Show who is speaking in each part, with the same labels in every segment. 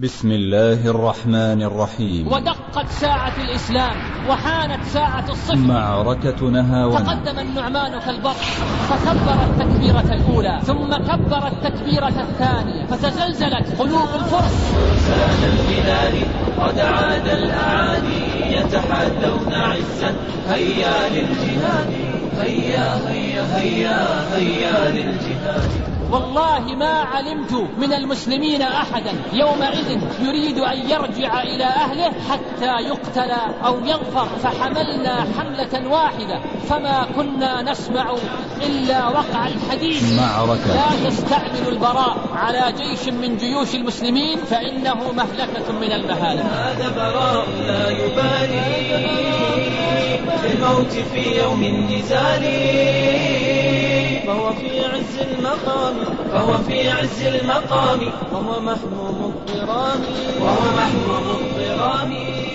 Speaker 1: بسم الله الرحمن الرحيم.
Speaker 2: ودقت ساعة الإسلام وحانت ساعة الصفر.
Speaker 1: معركة نهاون
Speaker 2: تقدم النعمان كالبر فكبر التكبيرة الأولى ثم كبر التكبيرة الثانية فتزلزلت قلوب الفرس.
Speaker 3: فرسان البلاد قد عاد الأعادي يتحدون عزا. هيا للجهاد هيا هيا هيا هيا للجهاد.
Speaker 2: والله ما علمت من المسلمين أحدا يومئذ يريد أن يرجع إلى أهله حتى يقتل أو يظفر فحملنا حملة واحدة فما كنا نسمع إلا وقع الحديث.
Speaker 1: معركة.
Speaker 2: لا يستعمل البراء على جيش من جيوش المسلمين فإنه مهلكة من المهالك.
Speaker 3: هذا براء لا يبالي بالموت في يوم النزال. فهو في عز المقام فهو في عز المقام وهو محموم الضرام وهو محموم الضرام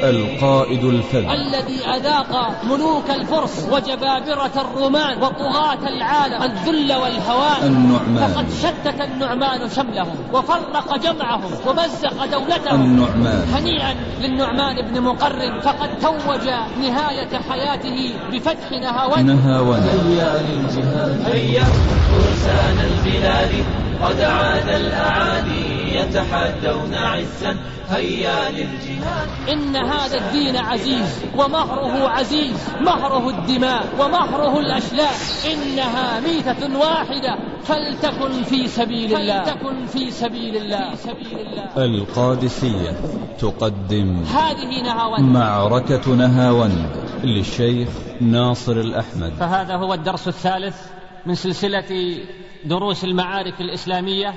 Speaker 1: القائد الفذ.
Speaker 2: الذي أذاق ملوك الفرس وجبابرة الرومان وطغاة العالم الذل والهوان.
Speaker 1: النعمان.
Speaker 2: فقد شتت النعمان شملهم وفرق جمعهم ومزق دولتهم.
Speaker 1: النعمان.
Speaker 2: هنيئا للنعمان بن مقرن فقد توج نهاية حياته بفتح نهاوند
Speaker 1: نهاون
Speaker 3: هيا للجهاد. هيا فرسان البلاد. قد عاد الأعادي. يتحدون عزا هيا للجهاد.
Speaker 2: إن هذا الدين عزيز ومهره عزيز مهره الدماء ومهره الأشلاء. إنها ميتة واحدة. فلتكن في سبيل الله. فلتكن في سبيل الله. في سبيل الله.
Speaker 1: القادسية تقدم
Speaker 2: هذه نهاوند
Speaker 1: معركة نهاون للشيخ ناصر الأحمد.
Speaker 2: فهذا هو الدرس الثالث من سلسلة دروس المعارك الإسلامية.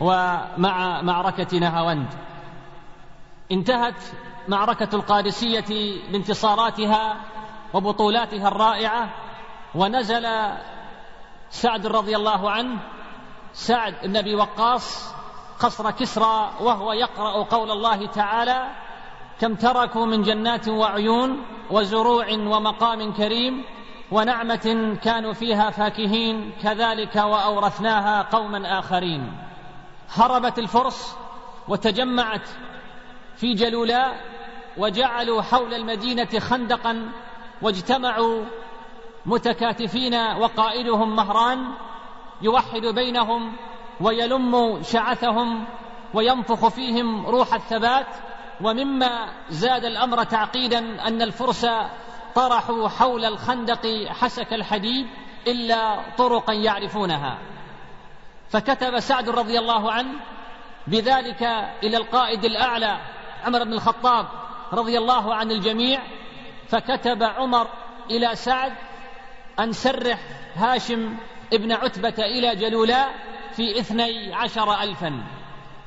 Speaker 2: ومع معركة نهاوند انتهت معركة القادسية بانتصاراتها وبطولاتها الرائعة ونزل سعد رضي الله عنه سعد بن أبي وقاص قصر كسرى وهو يقرأ قول الله تعالى كم تركوا من جنات وعيون وزروع ومقام كريم ونعمة كانوا فيها فاكهين كذلك وأورثناها قوما آخرين. هربت الفرس وتجمعت في جلولاء وجعلوا حول المدينة خندقا واجتمعوا متكاتفين وقائدهم مهران يوحد بينهم ويلم شعثهم وينفخ فيهم روح الثبات ومما زاد الأمر تعقيدا أن الفرس طرحوا حول الخندق حسك الحديد إلا طرقا يعرفونها. فكتب سعد رضي الله عنه بذلك إلى القائد الأعلى عمر بن الخطاب رضي الله عن الجميع فكتب عمر إلى سعد أن سرح هاشم ابن عتبة إلى جلولاء في اثني عشر الفا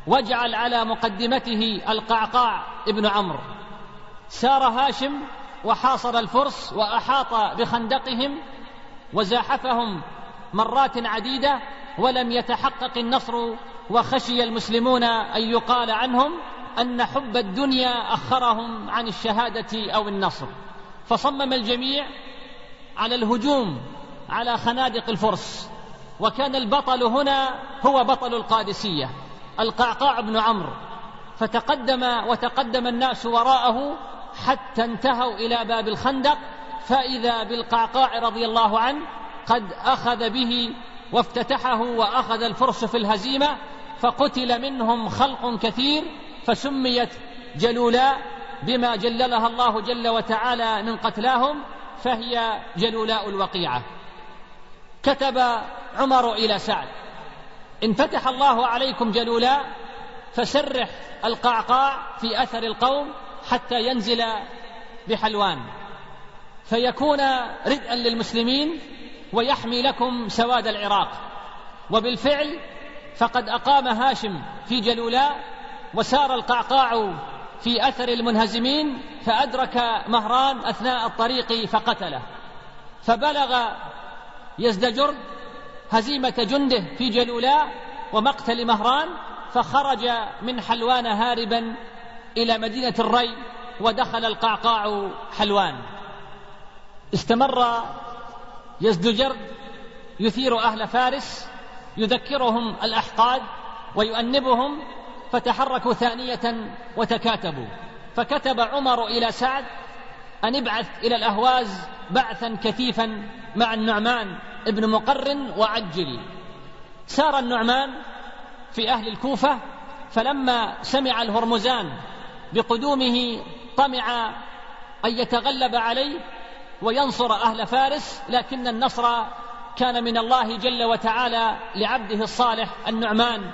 Speaker 2: واجعل على مقدمته القعقاع ابن عمرو. سار هاشم وحاصر الفرس وأحاط بخندقهم وزاحفهم مرات عديدة ولم يتحقق النصر وخشي المسلمون أن يقال عنهم أن حب الدنيا أخرهم عن الشهادة أو النصر. فصمم الجميع على الهجوم على خنادق الفرس. وكان البطل هنا هو بطل القادسية القعقاع بن عمرو. فتقدم وتقدم الناس وراءه حتى انتهوا إلى باب الخندق فإذا بالقعقاع رضي الله عنه قد أخذ به وافتتحه وأخذ الفرس في الهزيمة فقتل منهم خلق كثير فسميت جلولاء بما جللها الله جل وتعالى من قتلاهم فهي جلولاء الوقيعة. كتب عمر إلى سعد ان فتح الله عليكم جلولاء فسرح القعقاع في أثر القوم حتى ينزل بحلوان فيكون ردءا للمسلمين ويحمي لكم سواد العراق. وبالفعل فقد أقام هاشم في جلولاء وسار القعقاع في أثر المنهزمين فأدرك مهران أثناء الطريق فقتله. فبلغ يزدجر هزيمة جنده في جلولاء ومقتل مهران فخرج من حلوان هاربا إلى مدينة الري ودخل القعقاع حلوان. استمر يزدجر يثير أهل فارس يذكرهم الأحقاد ويؤنبهم فتحركوا ثانية وتكاتبوا. فكتب عمر إلى سعد أن ابعث إلى الأهواز بعثا كثيفا مع النعمان ابن مقرن وعجل. سار النعمان في أهل الكوفة فلما سمع الهرمزان بقدومه طمع أن يتغلب عليه وينصر أهل فارس لكن النصر كان من الله جل وتعالى لعبده الصالح النعمان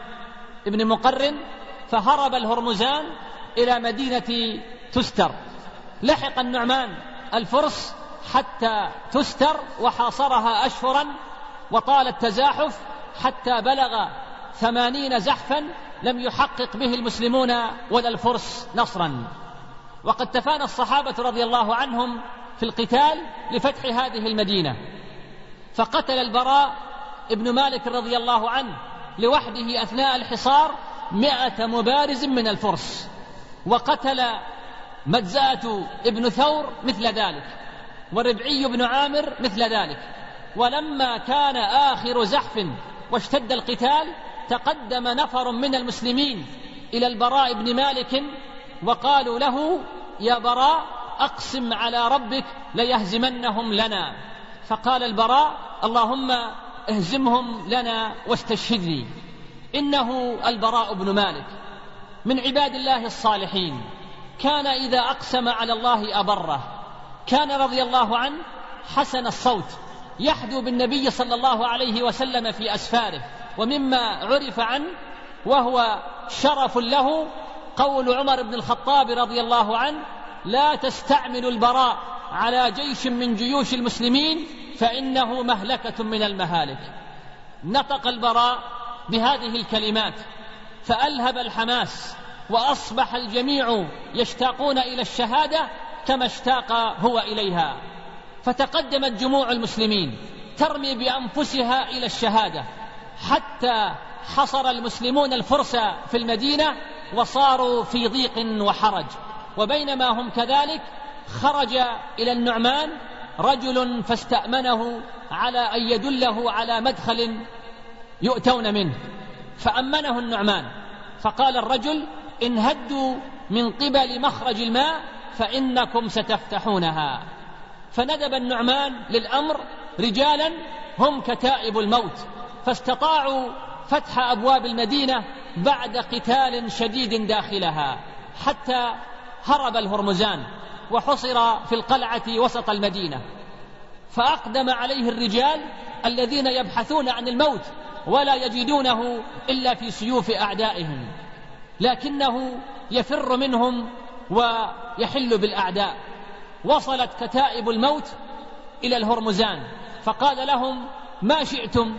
Speaker 2: ابن مقرن فهرب الهرمزان إلى مدينة تستر. لحق النعمان الفرس حتى تستر وحاصرها أشهرا وطال التزاحف حتى بلغ ثمانين زحفا لم يحقق به المسلمون ولا الفرس نصرا. وقد تفانى الصحابة رضي الله عنهم في القتال لفتح هذه المدينة. فقتل البراء ابن مالك رضي الله عنه لوحده أثناء الحصار مئة مبارز من الفرس. وقتل مجزاة ابن ثور مثل ذلك وربعي بن عامر مثل ذلك. ولما كان آخر زحف واشتد القتال تقدم نفر من المسلمين إلى البراء بن مالك وقالوا له يا براء أقسم على ربك ليهزمنهم لنا. فقال البراء اللهم اهزمهم لنا واستشهدني إنه البراء بن مالك. من عباد الله الصالحين. كان إذا أقسم على الله أبره. كان رضي الله عنه حسن الصوت. يحدو بالنبي صلى الله عليه وسلم في أسفاره. ومما عرف عنه وهو شرف له قول عمر بن الخطاب رضي الله عنه لا تستعمل البراء على جيش من جيوش المسلمين فإنه مهلكة من المهالك. نطق البراء بهذه الكلمات فألهب الحماس وأصبح الجميع يشتاقون إلى الشهادة كما اشتاق هو إليها. فتقدمت جموع المسلمين ترمي بأنفسها إلى الشهادة حتى حصر المسلمون الفرس في المدينة وصاروا في ضيق وحرج. وبينما هم كذلك خرج إلى النعمان رجل فاستأمنه على أن يدله على مدخل يؤتون منه فأمنه النعمان فقال الرجل إن هدوا من قبل مخرج الماء فإنكم ستفتحونها. فندب النعمان للأمر رجالا هم كتائب الموت فاستطاعوا فتح أبواب المدينة بعد قتال شديد داخلها حتى هرب الهرمزان وحصر في القلعة وسط المدينة. فأقدم عليه الرجال الذين يبحثون عن الموت ولا يجدونه إلا في سيوف أعدائهم لكنه يفر منهم ويحل بالأعداء. وصلت كتائب الموت إلى الهرمزان فقال لهم ما شئتم؟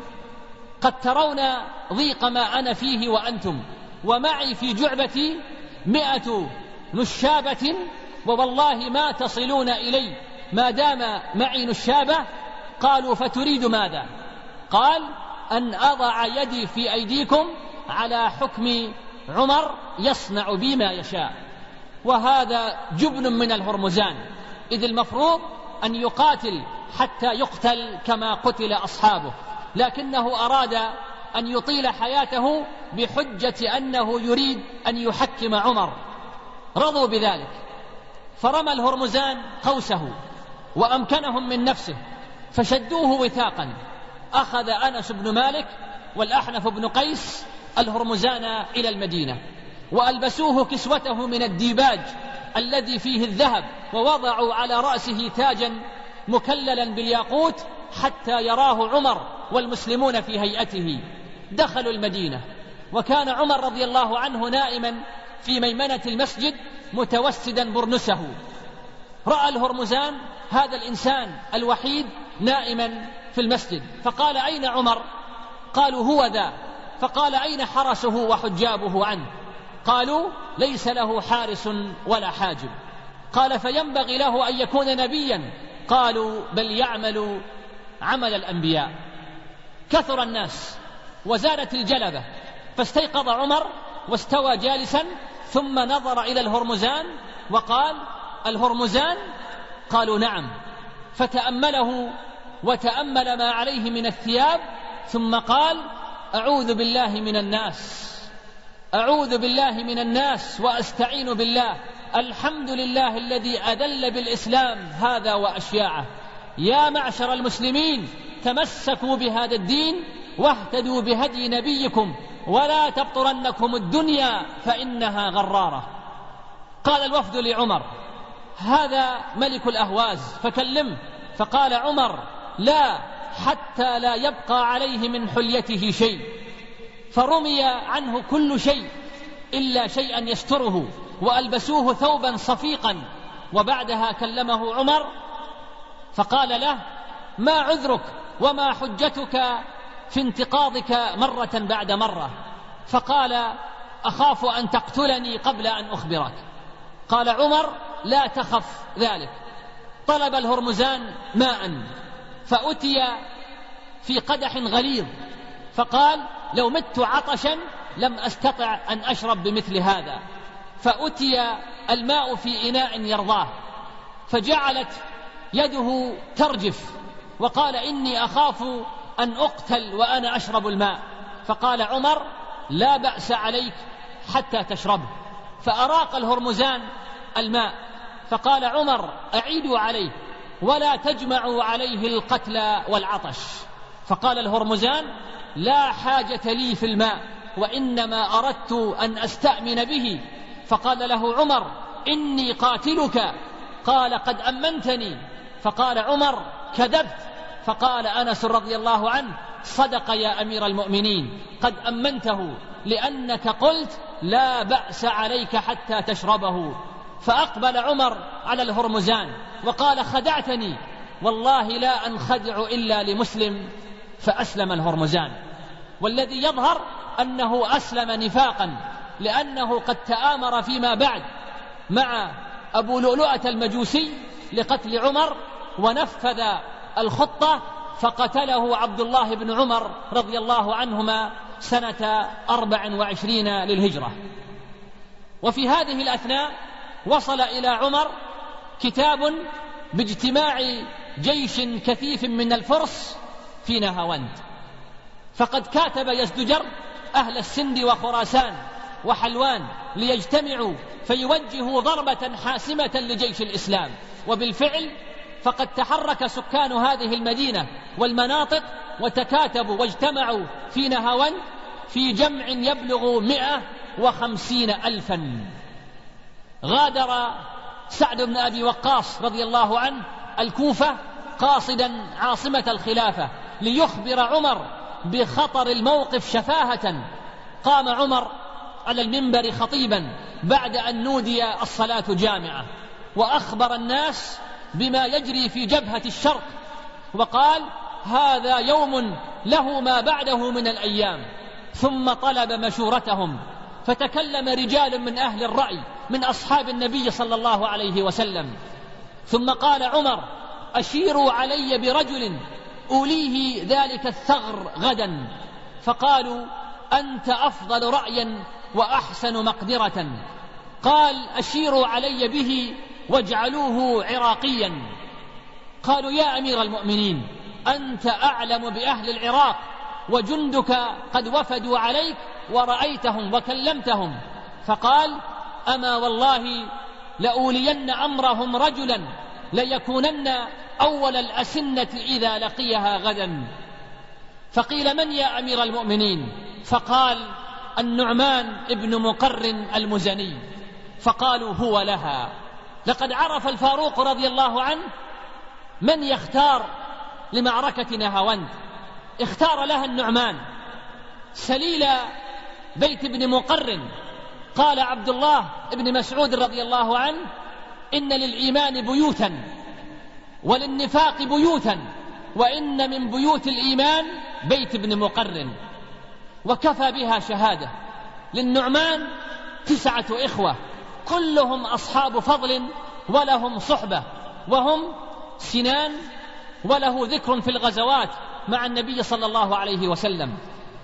Speaker 2: قد ترون ضيق ما أنا فيه وأنتم ومعي في جعبتي مئة نشابة ووالله ما تصلون إلي. ما دام معي نشابة قالوا فتريد ماذا؟ قال أن أضع يدي في أيديكم على حكم عمر يصنع بي ما يشاء. وهذا جبن من الهرمزان. إذ المفروض أن يقاتل حتى يقتل كما قتل أصحابه. لكنه أراد أن يطيل حياته بحجة أنه يريد أن يحكم عمر. رضوا بذلك. فرمى الهرمزان قوسه وأمكنهم من نفسه فشدوه وثاقا. أخذ أنس بن مالك والأحنف بن قيس الهرمزان إلى المدينة وألبسوه كسوته من الديباج الذي فيه الذهب ووضعوا على رأسه تاجا مكللا بالياقوت حتى يراه عمر والمسلمون في هيئته. دخلوا المدينة وكان عمر رضي الله عنه نائما في ميمنة المسجد متوسدا برنسه. رأى الهرمزان هذا الإنسان الوحيد نائما في المسجد. فقال أين عمر؟ قالوا هو ذا. فقال أين حرسه وحجابه عنه؟ قالوا ليس له حارس ولا حاجب. قال فينبغي له أن يكون نبيا. قالوا بل يعمل عمل الأنبياء. كثر الناس وزادت الجلبة. فاستيقظ عمر واستوى جالسا ثم نظر إلى الهرمزان وقال الهرمزان؟ قالوا نعم. فتأمله وتأمل ما عليه من الثياب ثم قال أعوذ بالله من الناس أعوذ بالله من الناس وأستعين بالله. الحمد لله الذي أذل بالإسلام هذا وأشياعه. يا معشر المسلمين تمسكوا بهذا الدين واهتدوا بهدي نبيكم. ولا تبطرنكم الدنيا فإنها غرارة. قال الوفد لعمر هذا ملك الأهواز فكلمه. فقال عمر لا حتى لا يبقى عليه من حليته شيء. فرمي عنه كل شيء إلا شيئا يستره. وألبسوه ثوبا صفيقا. وبعدها كلمه عمر فقال له ما عذرك وما حجتك في انتقاضك مرة بعد مرة فقال أخاف أن تقتلني قبل أن أخبرك. قال عمر لا تخف ذلك. طلب الهرمزان ماء فأتي في قدح غليظ فقال لو مت عطشا لم أستطع أن أشرب بمثل هذا. فأتي الماء في إناء يرضاه. فجعلت يده ترجف وقال إني أخاف أن أقتل وأنا أشرب الماء. فقال عمر لا بأس عليك حتى تشربه فأراق الهرمزان الماء. فقال عمر أعيدوا عليه ولا تجمعوا عليه القتل والعطش. فقال الهرمزان لا حاجة لي في الماء وإنما أردت أن أستأمن به. فقال له عمر إني قاتلك. قال قد أمنتني. فقال عمر كذبت. فقال أنس رضي الله عنه صدق يا أمير المؤمنين قد أمنته لأنك قلت لا بأس عليك حتى تشربه. فأقبل عمر على الهرمزان وقال خدعتني والله لا أنخدع إلا لمسلم. فأسلم الهرمزان. والذي يظهر أنه أسلم نفاقا لأنه قد تآمر فيما بعد مع أبو لؤلؤة المجوسي لقتل عمر ونفذ الخطة فقتله عبد الله بن عمر رضي الله عنهما سنة أربع وعشرين للهجرة. وفي هذه الأثناء وصل إلى عمر كتاب باجتماع جيش كثيف من الفرس في نهاوند. فقد كاتب يزدجر أهل السند وخراسان وحلوان ليجتمعوا فيوجهوا ضربة حاسمة لجيش الإسلام. وبالفعل فقد تحرك سكان هذه المدينة والمناطق وتكاتبوا واجتمعوا في نهاوند في جمع يبلغ مئة وخمسين ألفا. غادر سعد بن أبي وقاص رضي الله عنه الكوفة قاصدا عاصمة الخلافة ليخبر عمر بخطر الموقف شفاهة. قام عمر على المنبر خطيبا بعد أن نودي الصلاة جامعة. وأخبر الناس بما يجري في جبهة الشرق وقال هذا يوم له ما بعده من الأيام. ثم طلب مشورتهم فتكلم رجال من أهل الرأي من أصحاب النبي صلى الله عليه وسلم. ثم قال عمر أشيروا علي برجل أوليه ذلك الثغر غدا. فقالوا أنت أفضل رأيا وأحسن مقدرة. قال أشيروا علي به واجعلوه عراقيا. قالوا يا أمير المؤمنين أنت أعلم بأهل العراق وجندك قد وفدوا عليك ورأيتهم وكلمتهم. فقال أما والله لأولين أمرهم رجلا ليكونن أول الأسنة إذا لقيها غدا. فقيل من يا أمير المؤمنين؟ فقال النعمان ابن مقرن المزني. فقالوا هو لها. لقد عرف الفاروق رضي الله عنه من يختار لمعركة نهاوند. اختار لها النعمان. سليل بيت ابن مقرن قال عبد الله بن مسعود رضي الله عنه إن للإيمان بيوتا وللنفاق بيوتا وإن من بيوت الإيمان بيت ابن مقرن وكفى بها شهادة. للنعمان تسعة إخوة. كلهم أصحاب فضل ولهم صحبة وهم سنان وله ذكر في الغزوات مع النبي صلى الله عليه وسلم.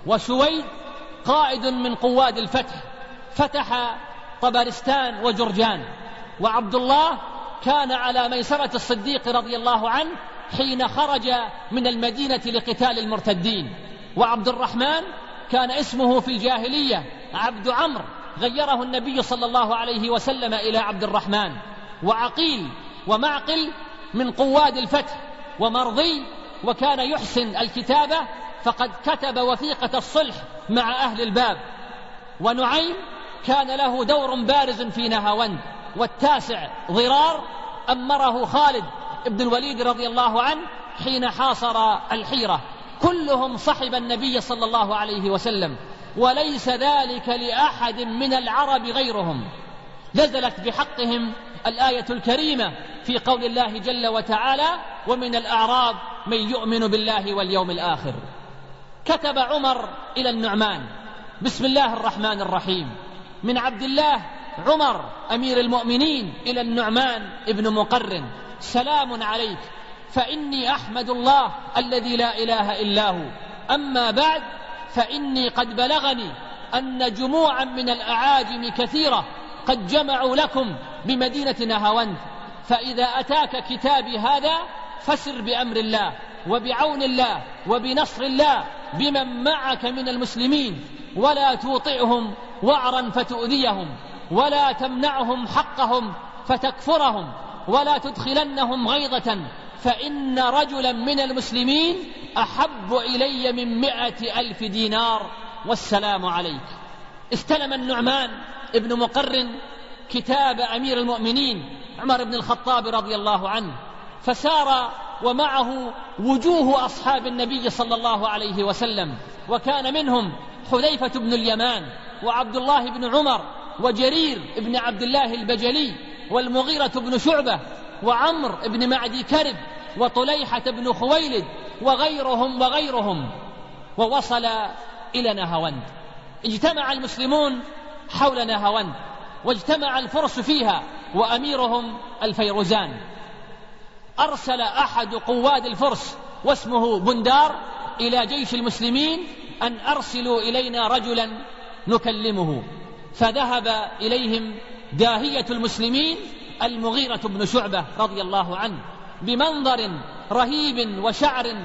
Speaker 2: وشويد قائد من قواد الفتح فتح طبرستان وجرجان. وعبد الله كان على ميسرة الصديق رضي الله عنه حين خرج من المدينة لقتال المرتدين. وعبد الرحمن كان اسمه في الجاهلية عبد عمرو. غيره النبي صلى الله عليه وسلم إلى عبد الرحمن وعقيل ومعقل من قواد الفتح ومرضي وكان يحسن الكتابة فقد كتب وثيقة الصلح مع أهل الباب. ونعيم كان له دور بارز في نهاوند والتاسع ضرار أمره خالد بن الوليد رضي الله عنه حين حاصر الحيرة. كلهم صحب النبي صلى الله عليه وسلم. وليس ذلك لأحد من العرب غيرهم. نزلت بحقهم الآية الكريمة في قول الله جل وتعالى ومن الأعراب من يؤمن بالله واليوم الآخر كتب عمر إلى النعمان. بسم الله الرحمن الرحيم. من عبد الله عمر أمير المؤمنين إلى النعمان ابن مقرن سلام عليك فإني أحمد الله الذي لا إله إلا هو أما بعد فإني قد بلغني أن جموعا من الأعاجم كثيرة قد جمعوا لكم بمدينة نهاوند. فإذا أتاك كتابي هذا فسر بأمر الله وبعون الله وبنصر الله بمن معك من المسلمين ولا توطئهم وعرا فتؤذيهم ولا تمنعهم حقهم فتكفرهم ولا تدخلنهم غيظة فإن رجلا من المسلمين أحب إلي من مائة ألف دينار والسلام عليك. استلم النعمان ابن مقرن كتاب أمير المؤمنين عمر بن الخطاب رضي الله عنه فسار ومعه وجوه أصحاب النبي صلى الله عليه وسلم وكان منهم حذيفة بن اليمان وعبد الله بن عمر وجرير بن عبد الله البجلي والمغيرة بن شعبة وعمر بن معدي كرب وطليحة بن خويلد وغيرهم وغيرهم ووصل إلى نهاوند. اجتمع المسلمون حول نهاوند واجتمع الفرس فيها وأميرهم الفيروزان. أرسل أحد قواد الفرس واسمه بندار إلى جيش المسلمين أن أرسلوا إلينا رجلا نكلمه. فذهب إليهم داهية المسلمين المغيرة بن شعبة رضي الله عنه. بمنظر رهيب وشعر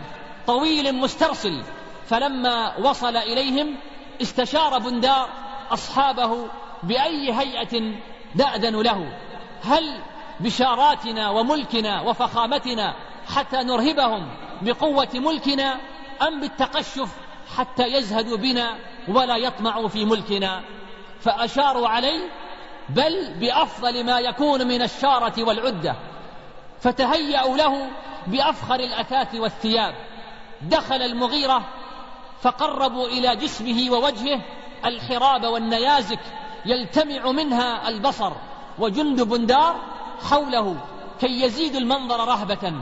Speaker 2: طويل مسترسل. فلما وصل إليهم استشار بندار أصحابه بأي هيئة نأذن له. هل بشاراتنا وملكنا وفخامتنا حتى نرهبهم بقوة ملكنا أم بالتقشف حتى يزهدوا بنا ولا يطمعوا في ملكنا؟ فأشاروا عليه بل بأفضل ما يكون من الشارة والعدة. فتهيأوا له بأفخر الأثاث والثياب. دخل المغيرة فقربوا إلى جسمه ووجهه الحراب والنيازك يلتمع منها البصر وجند بندار حوله كي يزيد المنظر رهبة.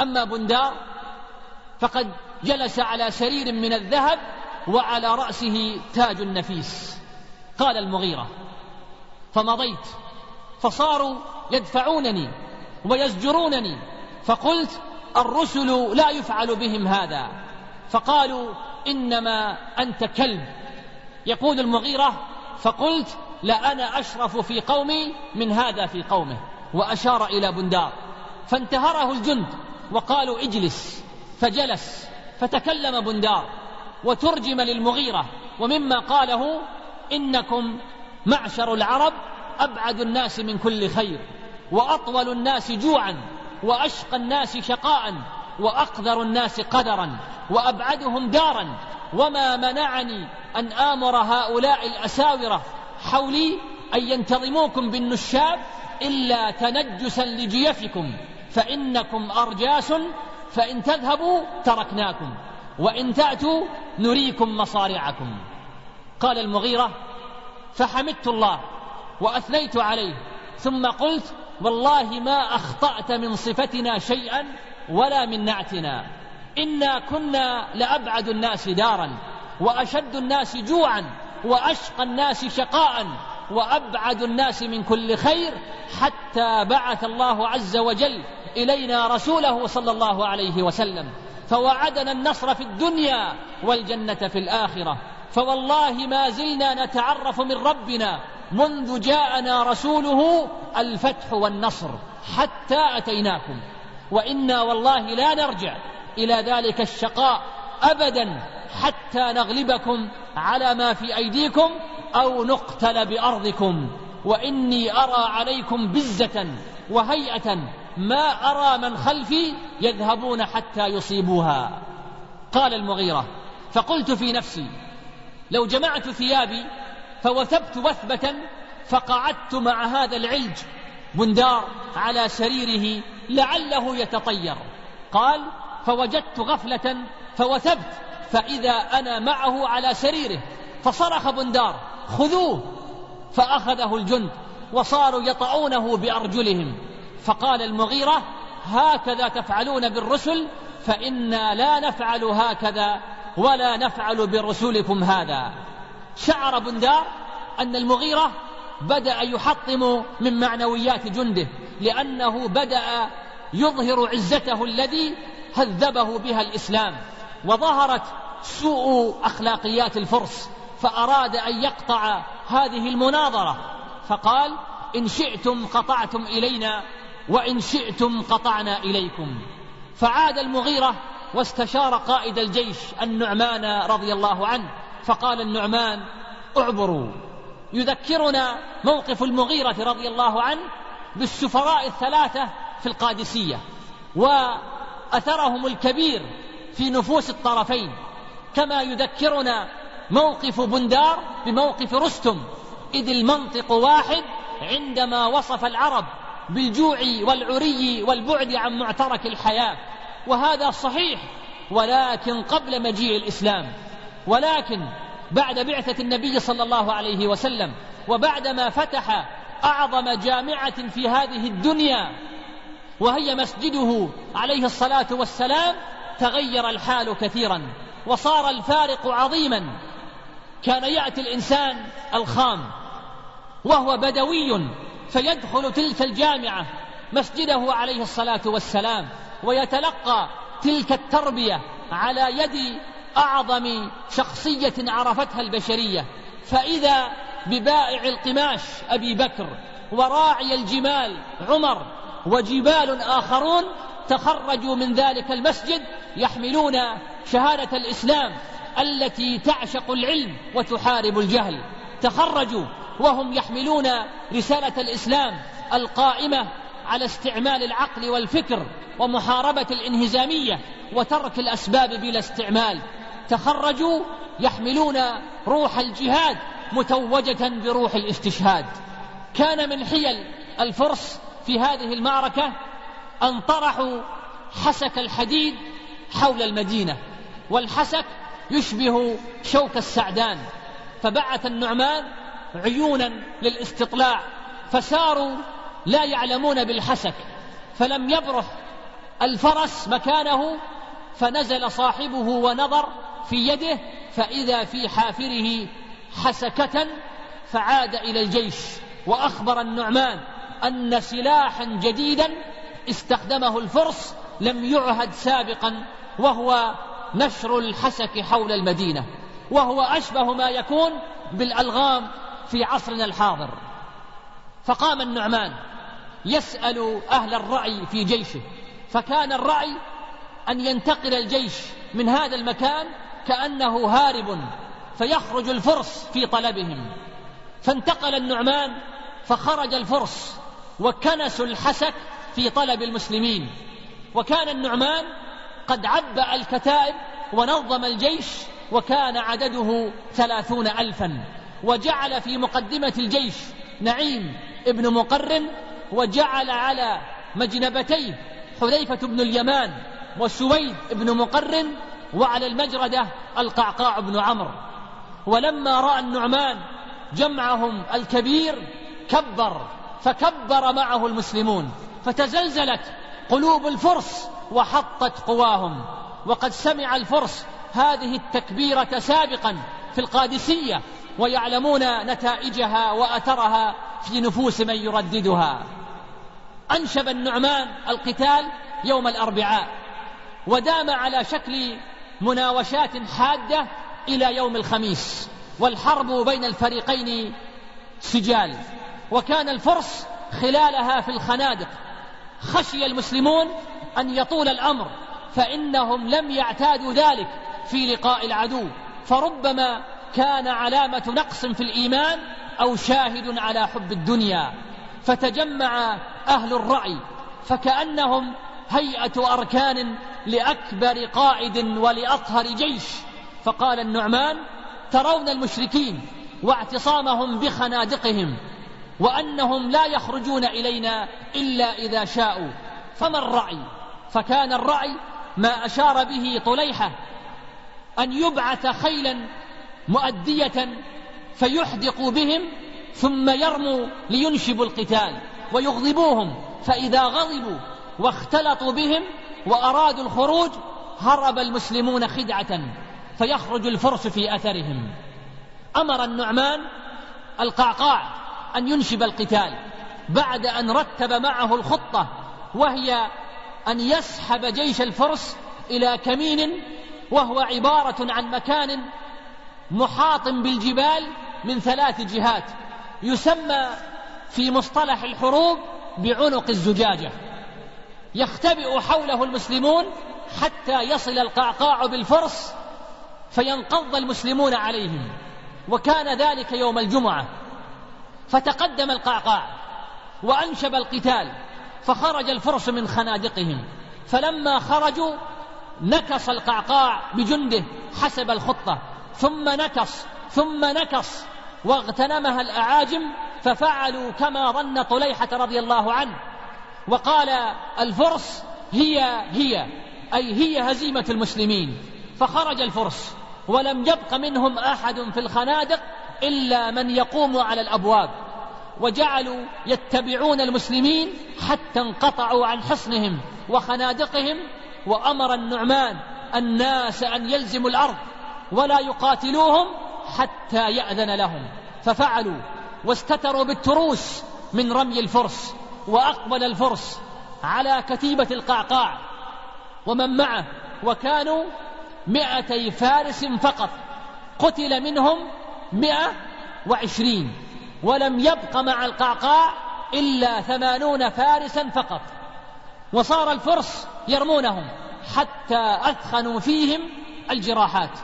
Speaker 2: أما بندار فقد جلس على سرير من الذهب وعلى رأسه تاج النفيس. قال المغيرة فمضيت فصاروا يدفعونني. ويزجرونني. فقلت الرسل لا يفعل بهم هذا. فقالوا إنما أنت كلب. يقول المغيرة فقلت لأنا أشرف في قومي من هذا في قومه. وأشار إلى بندار. فانتهره الجند وقالوا اجلس. فجلس. فتكلم بندار. وترجم للمغيرة. ومما قاله إنكم معشر العرب أبعد الناس من كل خير. وأطول الناس جوعا وأشقى الناس شقاء وأقدر الناس قدرا وأبعدهم دارا. وما منعني أن آمر هؤلاء الأساورة حولي أن ينتظموكم بالنشاب إلا تنجسا لجيفكم فإنكم أرجاس فإن تذهبوا تركناكم وإن تأتوا نريكم مصارعكم. قال المغيرة فحمدت الله وأثنيت عليه ثم قلت والله ما أخطأت من صفتنا شيئا ولا من نعتنا. إنا كنا لأبعد الناس دارا وأشد الناس جوعا وأشقى الناس شقاء وأبعد الناس من كل خير حتى بعث الله عز وجل إلينا رسوله صلى الله عليه وسلم. فوعدنا النصر في الدنيا والجنة في الآخرة. فوالله ما زلنا نتعرف من ربنا منذ جاءنا رسوله الفتح والنصر حتى أتيناكم. وإنا والله لا نرجع إلى ذلك الشقاء أبدا حتى نغلبكم على ما في أيديكم أو نقتل بأرضكم. وإني أرى عليكم بزة وهيئة ما أرى من خلفي يذهبون حتى يصيبوها. قال المغيرة فقلت في نفسي لو جمعت ثيابي فوثبت وثبة فقعدت مع هذا العلج بندار على سريره لعله يتطير. قال فوجدت غفلة فوثبت فإذا أنا معه على سريره فصرخ بندار خذوه! فأخذه الجند وصاروا يطعونه بأرجلهم. فقال المغيرة هكذا تفعلون بالرسل فإنا لا نفعل هكذا ولا نفعل برسولكم هذا. شعر بندار أن المغيرة بدأ يحطم من معنويات جنده لأنه بدأ يظهر عزته الذي هذبه بها الإسلام وظهرت سوء أخلاقيات الفرس فأراد أن يقطع هذه المناظرة فقال إن شئتم قطعتم إلينا وإن شئتم قطعنا إليكم. فعاد المغيرة واستشار قائد الجيش النعمان رضي الله عنه فقال النعمان اعبروا. يذكرنا موقف المغيرة رضي الله عنه بالسفراء الثلاثة في القادسية وأثرهم الكبير في نفوس الطرفين. كما يذكرنا موقف بندار بموقف رستم إذ المنطق واحد عندما وصف العرب بالجوع والعري والبعد عن معترك الحياة. وهذا صحيح ولكن قبل مجيء الإسلام. ولكن بعد بعثة النبي صلى الله عليه وسلم وبعدما فتح أعظم جامعة في هذه الدنيا وهي مسجده عليه الصلاة والسلام تغير الحال كثيرا وصار الفارق عظيما. كان يأتي الإنسان الخام وهو بدوي فيدخل تلك الجامعة مسجده عليه الصلاة والسلام ويتلقى تلك التربية على يد أعظم شخصية عرفتها البشرية فإذا ببائع القماش أبي بكر وراعي الجمال عمر وجبال آخرون تخرجوا من ذلك المسجد يحملون شهادة الإسلام التي تعشق العلم وتحارب الجهل. تخرجوا وهم يحملون رسالة الإسلام القائمة على استعمال العقل والفكر ومحاربة الانهزامية وترك الأسباب بلا استعمال. تخرجوا يحملون روح الجهاد متوجة بروح الاستشهاد. كان من حيل الفرس في هذه المعركة أن طرحوا حسك الحديد حول المدينة والحسك يشبه شوك السعدان. فبعث النعمان عيونا للاستطلاع فساروا لا يعلمون بالحسك فلم يبرح الفرس مكانه فنزل صاحبه ونظر في يده فإذا في حافره حسكة فعاد إلى الجيش. وأخبر النعمان أن سلاحا جديدا استخدمه الفرس لم يعهد سابقا وهو نشر الحسك حول المدينة. وهو أشبه ما يكون بالألغام في عصرنا الحاضر. فقام النعمان يسأل أهل الرأي في جيشه فكان الرأي أن ينتقل الجيش من هذا المكان كأنه هارب فيخرج الفرس في طلبهم. فانتقل النعمان فخرج الفرس وكنسوا الحسك في طلب المسلمين. وكان النعمان قد عبأ الكتائب ونظم الجيش وكان عدده ثلاثون ألفا. وجعل في مقدمة الجيش نعيم ابن مقرن وجعل على مجنبتيه حذيفة بن اليمان وسويد بن مقرن وعلى المجردة القعقاع بن عمرو. ولما رأى النعمان جمعهم الكبير كبر فكبر معه المسلمون فتزلزلت قلوب الفرس وحطت قواهم. وقد سمع الفرس هذه التكبيرة سابقا في القادسية ويعلمون نتائجها وأثرها في نفوس من يرددها. أنشب النعمان القتال يوم الأربعاء ودام على شكل مناوشات حادة إلى يوم الخميس والحرب بين الفريقين سجال. وكان الفرس خلالها في الخنادق. خشي المسلمون أن يطول الأمر فإنهم لم يعتادوا ذلك في لقاء العدو. فربما كان علامة نقص في الإيمان أو شاهد على حب الدنيا. فتجمع أهل الرأي فكأنهم هيئة أركان لأكبر قائد ولأطهر جيش. فقال النعمان ترون المشركين واعتصامهم بخنادقهم وأنهم لا يخرجون إلينا إلا إذا شاءوا. فما الرأي؟ فكان الرأي ما أشار به طليحة أن يبعث خيلا مؤدية فيحدق بهم ثم يرموا لينشبوا القتال ويغضبوهم. فإذا غضبوا واختلطوا بهم وأرادوا الخروج هرب المسلمون خدعة فيخرج الفرس في أثرهم. أمر النعمان القعقاع أن ينشب القتال بعد أن رتب معه الخطة وهي أن يسحب جيش الفرس إلى كمين وهو عبارة عن مكان محاط بالجبال من ثلاث جهات يسمى في مصطلح الحروب بعنق الزجاجة. يختبئ حوله المسلمون حتى يصل القعقاع بالفرس فينقض المسلمون عليهم. وكان ذلك يوم الجمعة. فتقدم القعقاع وأنشب القتال فخرج الفرس من خنادقهم. فلما خرجوا نكص القعقاع بجنده حسب الخطة. ثم نكص ثم نكص واغتنمها الأعاجم ففعلوا كما ظن طليحة رضي الله عنه. وقال الفرس هي هي أي هي هزيمة المسلمين. فخرج الفرس ولم يبق منهم أحد في الخنادق إلا من يقوم على الأبواب. وجعلوا يتبعون المسلمين حتى انقطعوا عن حصنهم وخنادقهم وأمر النعمان الناس أن يلزموا الأرض ولا يقاتلوهم حتى يأذن لهم. ففعلوا واستتروا بالتروس من رمي الفرس. وأقبل الفرس على كتيبة القعقاع ومن معه وكانوا مئتي فارس فقط قتل منهم مئة وعشرين ولم يبق مع القعقاع إلا ثمانون فارسا فقط وصار الفرس يرمونهم حتى أثخنوا فيهم الجراحات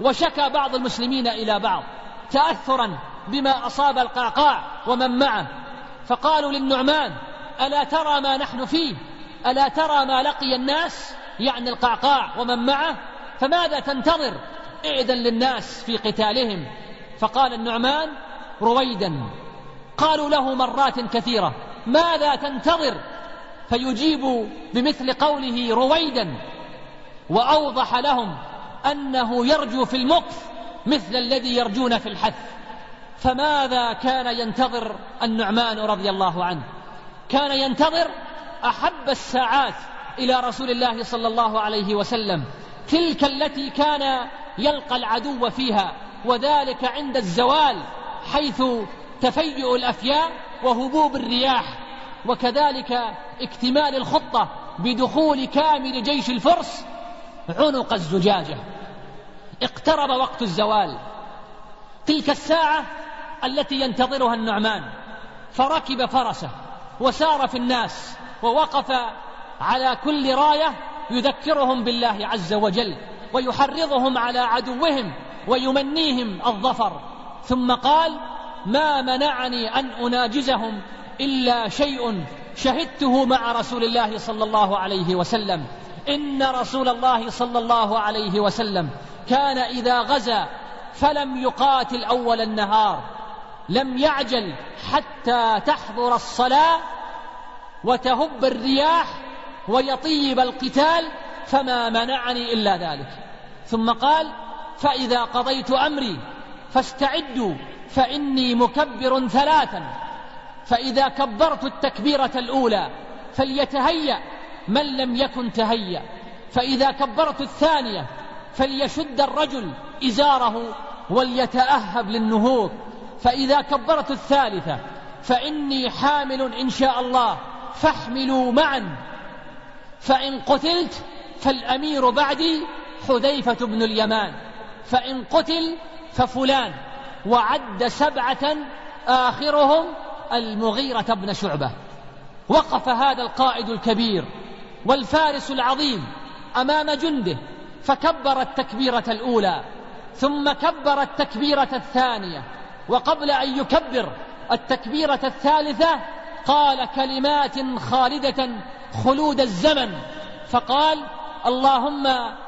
Speaker 2: وشكى بعض المسلمين إلى بعض تأثرا بما أصاب القعقاع ومن معه فقالوا للنعمان ألا ترى ما نحن فيه؟ ألا ترى ما لقي الناس؟ يعني القعقاع ومن معه؟ فماذا تنتظر؟ ائذن للناس في قتالهم. فقال النعمان رويدا. قالوا له مرات كثيرة ماذا تنتظر؟ فيجيب بمثل قوله رويدا وأوضح لهم أنه يرجو في المكث مثل الذي يرجون في الحث. فماذا كان ينتظر النعمان رضي الله عنه؟ كان ينتظر أحب الساعات إلى رسول الله صلى الله عليه وسلم تلك التي كان يلقى العدو فيها وذلك عند الزوال حيث تفيؤ الأفياء وهبوب الرياح وكذلك اكتمال الخطة بدخول كامل جيش الفرس عنق الزجاجة. اقترب وقت الزوال. تلك الساعة التي ينتظرها النعمان. فركب فرسه وسار في الناس ووقف على كل راية يذكرهم بالله عز وجل ويحرضهم على عدوهم ويمنيهم الظفر. ثم قال ما منعني أن أناجزهم إلا شيء شهدته مع رسول الله صلى الله عليه وسلم. إن رسول الله صلى الله عليه وسلم كان إذا غزا فلم يقاتل أول النهار لم يعجل حتى تحضر الصلاة وتهب الرياح ويطيب القتال فما منعني إلا ذلك. ثم قال فإذا قضيت أمري فاستعدوا فإني مكبر ثلاثا. فإذا كبرت التكبيرة الأولى فليتهيأ من لم يكن تهيأ. فإذا كبرت الثانية فليشد الرجل إزاره وليتأهب للنهوض. فإذا كبرت الثالثة فإني حامل إن شاء الله فاحملوا معا. فإن قتلت فالأمير بعدي حذيفة بن اليمان. فإن قتل ففلان. وعد سبعة آخرهم المغيرة بن شعبة. وقف هذا القائد الكبير والفارس العظيم أمام جنده فكبر التكبيرة الأولى ثم كبر التكبيرة الثانية. وقبل أن يكبر التكبيرة الثالثة قال كلمات خالدة خلود الزمن فقال اللهم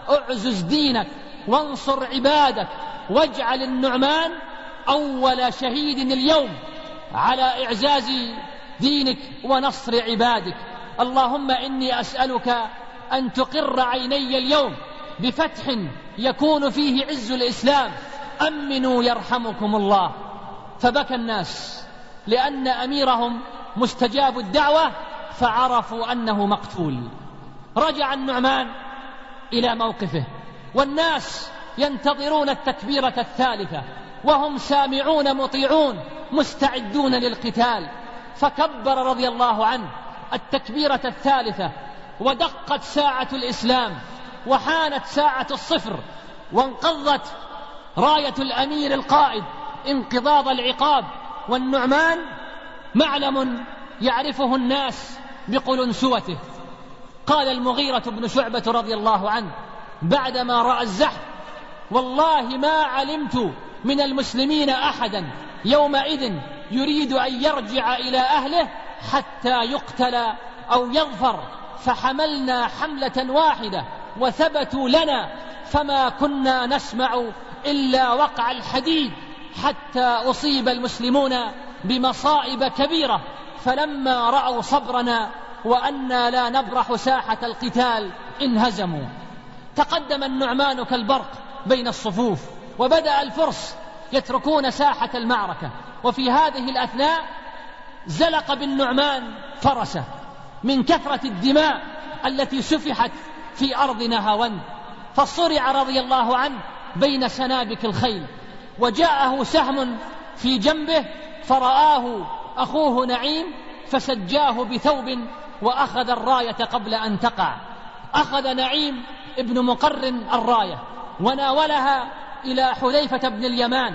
Speaker 2: أعزز دينك وانصر عبادك واجعل النعمان أول شهيد اليوم على إعزاز دينك ونصر عبادك. اللهم إني أسألك أن تقر عيني اليوم بفتح يكون فيه عز الإسلام. أمنوا يرحمكم الله. فبكى الناس لأن أميرهم مستجاب الدعوة فعرفوا أنه مقتول. رجع النعمان إلى موقفه والناس ينتظرون التكبيرة الثالثة وهم سامعون مطيعون مستعدون للقتال. فكبر رضي الله عنه التكبيرة الثالثة ودقت ساعة الإسلام وحانت ساعة الصفر وانقضت راية الأمير القائد انقضاض العقاب والنعمان معلم يعرفه الناس بقلنسوته قال المغيرة بن شعبة رضي الله عنه بعدما رأى الزحف والله ما علمت من المسلمين أحدا يومئذ يريد أن يرجع إلى أهله حتى يقتل أو يظفر فحملنا حملة واحدة وثبتوا لنا فما كنا نسمع إلا وقع الحديد. حتى أصيب المسلمون بمصائب كبيرة. فلما رأوا صبرنا وأنا لا نبرح ساحة القتال انهزموا. تقدم النعمان كالبرق بين الصفوف وبدأ الفرس يتركون ساحة المعركة. وفي هذه الأثناء زلق بالنعمان فرسه من كثرة الدماء التي سفحت في أرض نهاوند فصرع رضي الله عنه بين سنابك الخيل. وجاءه سهم في جنبه فرآه أخوه نعيم فسجاه بثوب وأخذ الراية قبل أن تقع. أخذ نعيم ابن مقرن الراية وناولها إلى حذيفة بن اليمان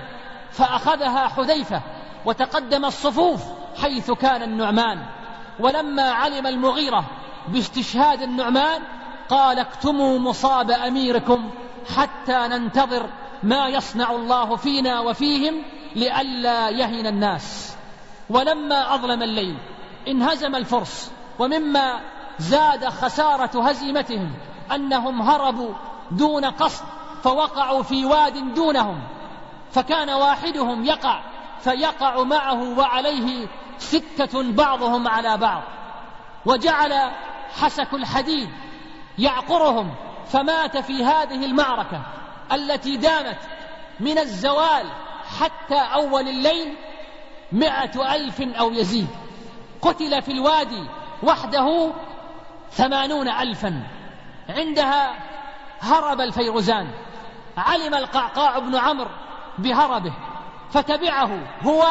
Speaker 2: فأخذها حذيفة وتقدم الصفوف حيث كان النعمان. ولما علم المغيرة باستشهاد النعمان قال اكتموا مصاب أميركم حتى ننتظر ما يصنع الله فينا وفيهم لئلا يهن الناس. ولما أظلم الليل انهزم الفرس ومما زاد خسارة هزيمتهم أنهم هربوا دون قصد فوقعوا في واد دونهم. فكان واحدهم يقع فيقع معه وعليه ستة بعضهم على بعض. وجعل حسك الحديد يعقرهم فمات في هذه المعركة. التي دامت من الزوال حتى أول الليل مئة ألف أو يزيد. قتل في الوادي وحده ثمانون ألفا. عندها هرب الفيروزان. علم القعقاع بن عمرو بهربه. فتبعه هو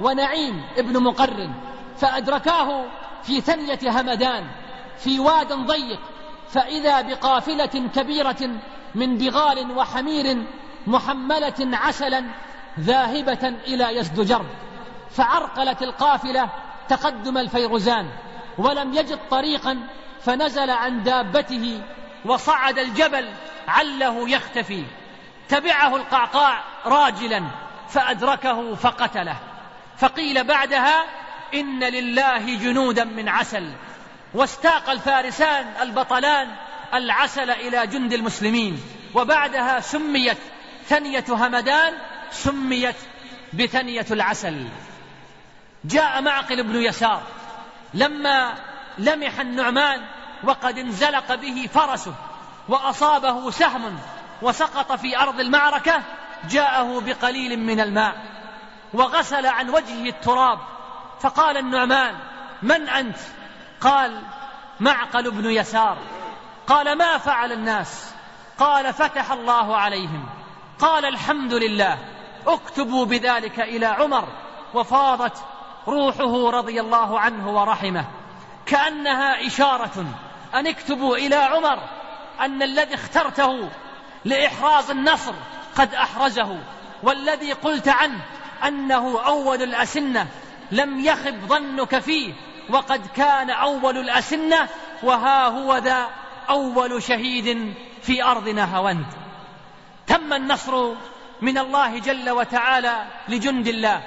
Speaker 2: ونعيم ابن مقرن فأدركاه في ثنية همدان. في واد ضيق. فإذا بقافلة كبيرة من بغال وحمير محملة عسلا ذاهبة إلى يزدجر فعرقلت القافلة تقدم الفيروزان ولم يجد طريقا فنزل عن دابته وصعد الجبل عله يختفي. تبعه القعقاع راجلا فأدركه فقتله. فقيل بعدها إن لله جنودا من عسل. واستاق الفارسان البطلان العسل إلى جند المسلمين وبعدها سميت ثنية همدان سميت بثنية العسل. جاء معقل بن يسار لما لمح النعمان وقد انزلق به فرسه وأصابه سهم وسقط في أرض المعركة جاءه بقليل من الماء وغسل عن وجهه التراب. فقال النعمان من أنت؟ قال معقل بن يسار. قال ما فعل الناس؟ قال فتح الله عليهم. قال الحمد لله. اكتبوا بذلك إلى عمر وفاضت روحه رضي الله عنه ورحمه. كأنها إشارة أن اكتبوا إلى عمر أن الذي اخترته لإحراز النصر قد أحرزه والذي قلت عنه أنه أول الأسنة لم يخب ظنك فيه وقد كان أول الأسنة وها هو ذا أول شهيد في أرض نهاوند تم النصر من الله جل وتعالى لجند الله.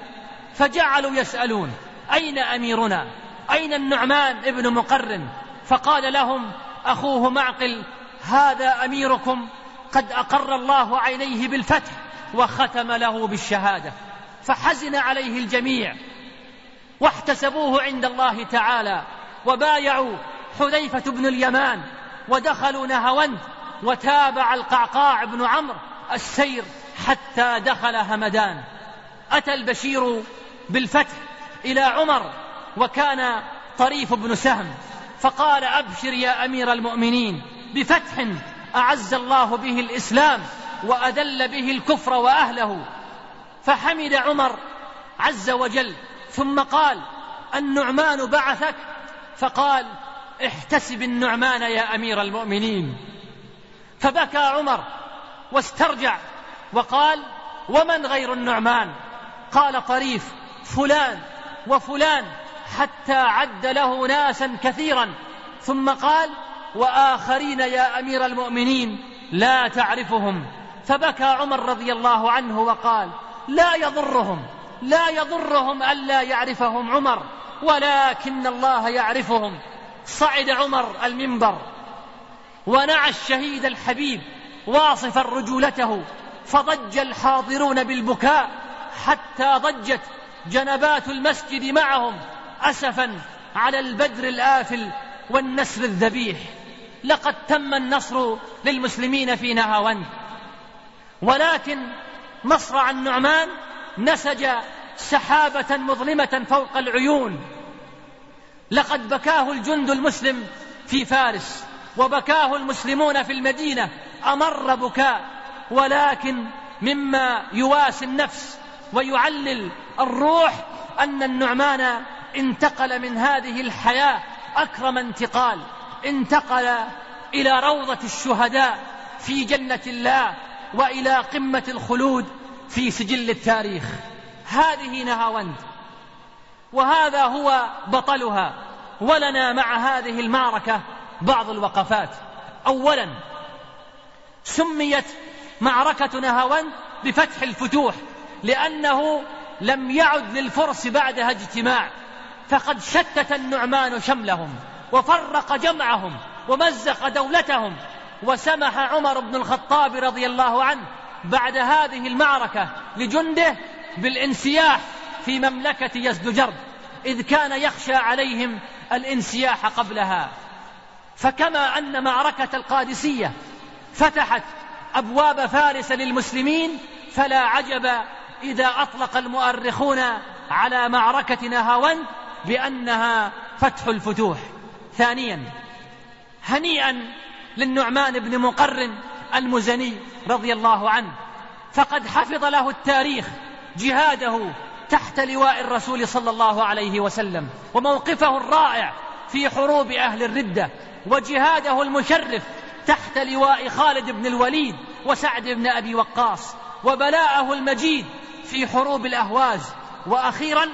Speaker 2: فجعلوا يسألون أين أميرنا؟ أين النعمان ابن مقرن فقال لهم أخوه معقل هذا أميركم قد أقر الله عينيه بالفتح وختم له بالشهادة. فحزن عليه الجميع. واحتسبوه عند الله تعالى وبايعوا حذيفة بن اليمان. ودخلوا نهوند وتابع القعقاع بن عمرو السير حتى دخل همدان. أتى البشير بالفتح إلى عمر وكان طريف بن سهم فقال أبشر يا أمير المؤمنين بفتح أعز الله به الإسلام وأذل به الكفر وأهله. فحمد عمر عز وجل ثم قال النعمان بعثك؟ فقال احتسب النعمان يا أمير المؤمنين. فبكى عمر واسترجع وقال ومن غير النعمان؟ قال طريف فلان وفلان حتى عد له ناسا كثيرا. ثم قال وآخرين يا أمير المؤمنين لا تعرفهم. فبكى عمر رضي الله عنه وقال لا يضرهم لا يضرهم ألا يعرفهم عمر ولكن الله يعرفهم. صعد عمر المنبر ونعى الشهيد الحبيب واصفا رجولته فضج الحاضرون بالبكاء حتى ضجت جنبات المسجد معهم اسفا على البدر الآفل والنسر الذبيح. لقد تم النصر للمسلمين في نهاوند ولكن مصرع النعمان نسج سحابة مظلمة فوق العيون لقد بكاه الجند المسلم في فارس وبكاه المسلمون في المدينة أمر بكاء ولكن مما يواسي النفس ويعلل الروح أن النعمان انتقل من هذه الحياة أكرم انتقال انتقل إلى روضة الشهداء في جنة الله وإلى قمة الخلود في سجل التاريخ. هذه نهاوند. وهذا هو بطلها. ولنا مع هذه المعركة بعض الوقفات. اولا سميت معركه نهاوند بفتح الفتوح لأنه لم يعد للفرس بعدها اجتماع. فقد شتت النعمان شملهم وفرق جمعهم ومزق دولتهم وسمح عمر بن الخطاب رضي الله عنه بعد هذه المعركة لجنده بالانسياح في مملكة يزدجرد إذ كان يخشى عليهم الانسياح قبلها. فكما أن معركة القادسية فتحت أبواب فارس للمسلمين فلا عجب إذا أطلق المؤرخون على معركة نهاوند بأنها فتح الفتوح. ثانيا هنيئا للنعمان بن مقرن المزني رضي الله عنه فقد حفظ له التاريخ جهاده تحت لواء الرسول صلى الله عليه وسلم وموقفه الرائع في حروب أهل الردة وجهاده المشرف تحت لواء خالد بن الوليد وسعد بن أبي وقاص وبلاءه المجيد في حروب الأهواز. وأخيرا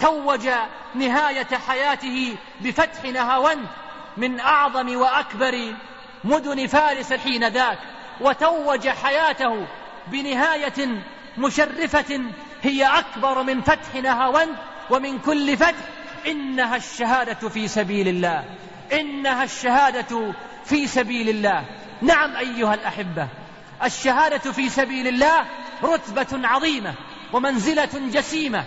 Speaker 2: توج نهاية حياته بفتح نهاوند من أعظم وأكبر مدن فارس حين ذاك وتوج حياته بنهاية مشرفة هي أكبر من فتح نهاوند ومن كل فتح. إنها الشهادة في سبيل الله. إنها الشهادة في سبيل الله. نعم أيها الأحبة الشهادة في سبيل الله رتبة عظيمة ومنزلة جسيمة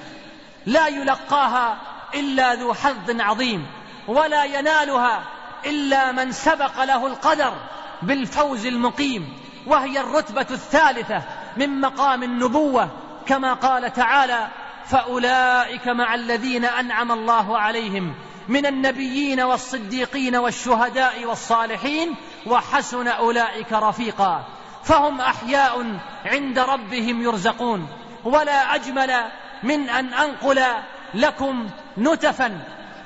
Speaker 2: لا يلقاها إلا ذو حظ عظيم ولا ينالها إلا من سبق له القدر بالفوز المقيم. وهي الرتبة الثالثة من مقام النبوة. كما قال تعالى فأولئك مع الذين أنعم الله عليهم من النبيين والصديقين والشهداء والصالحين وحسن أولئك رفيقا. فهم أحياء عند ربهم يرزقون. ولا أجمل من أن أنقل لكم نتفا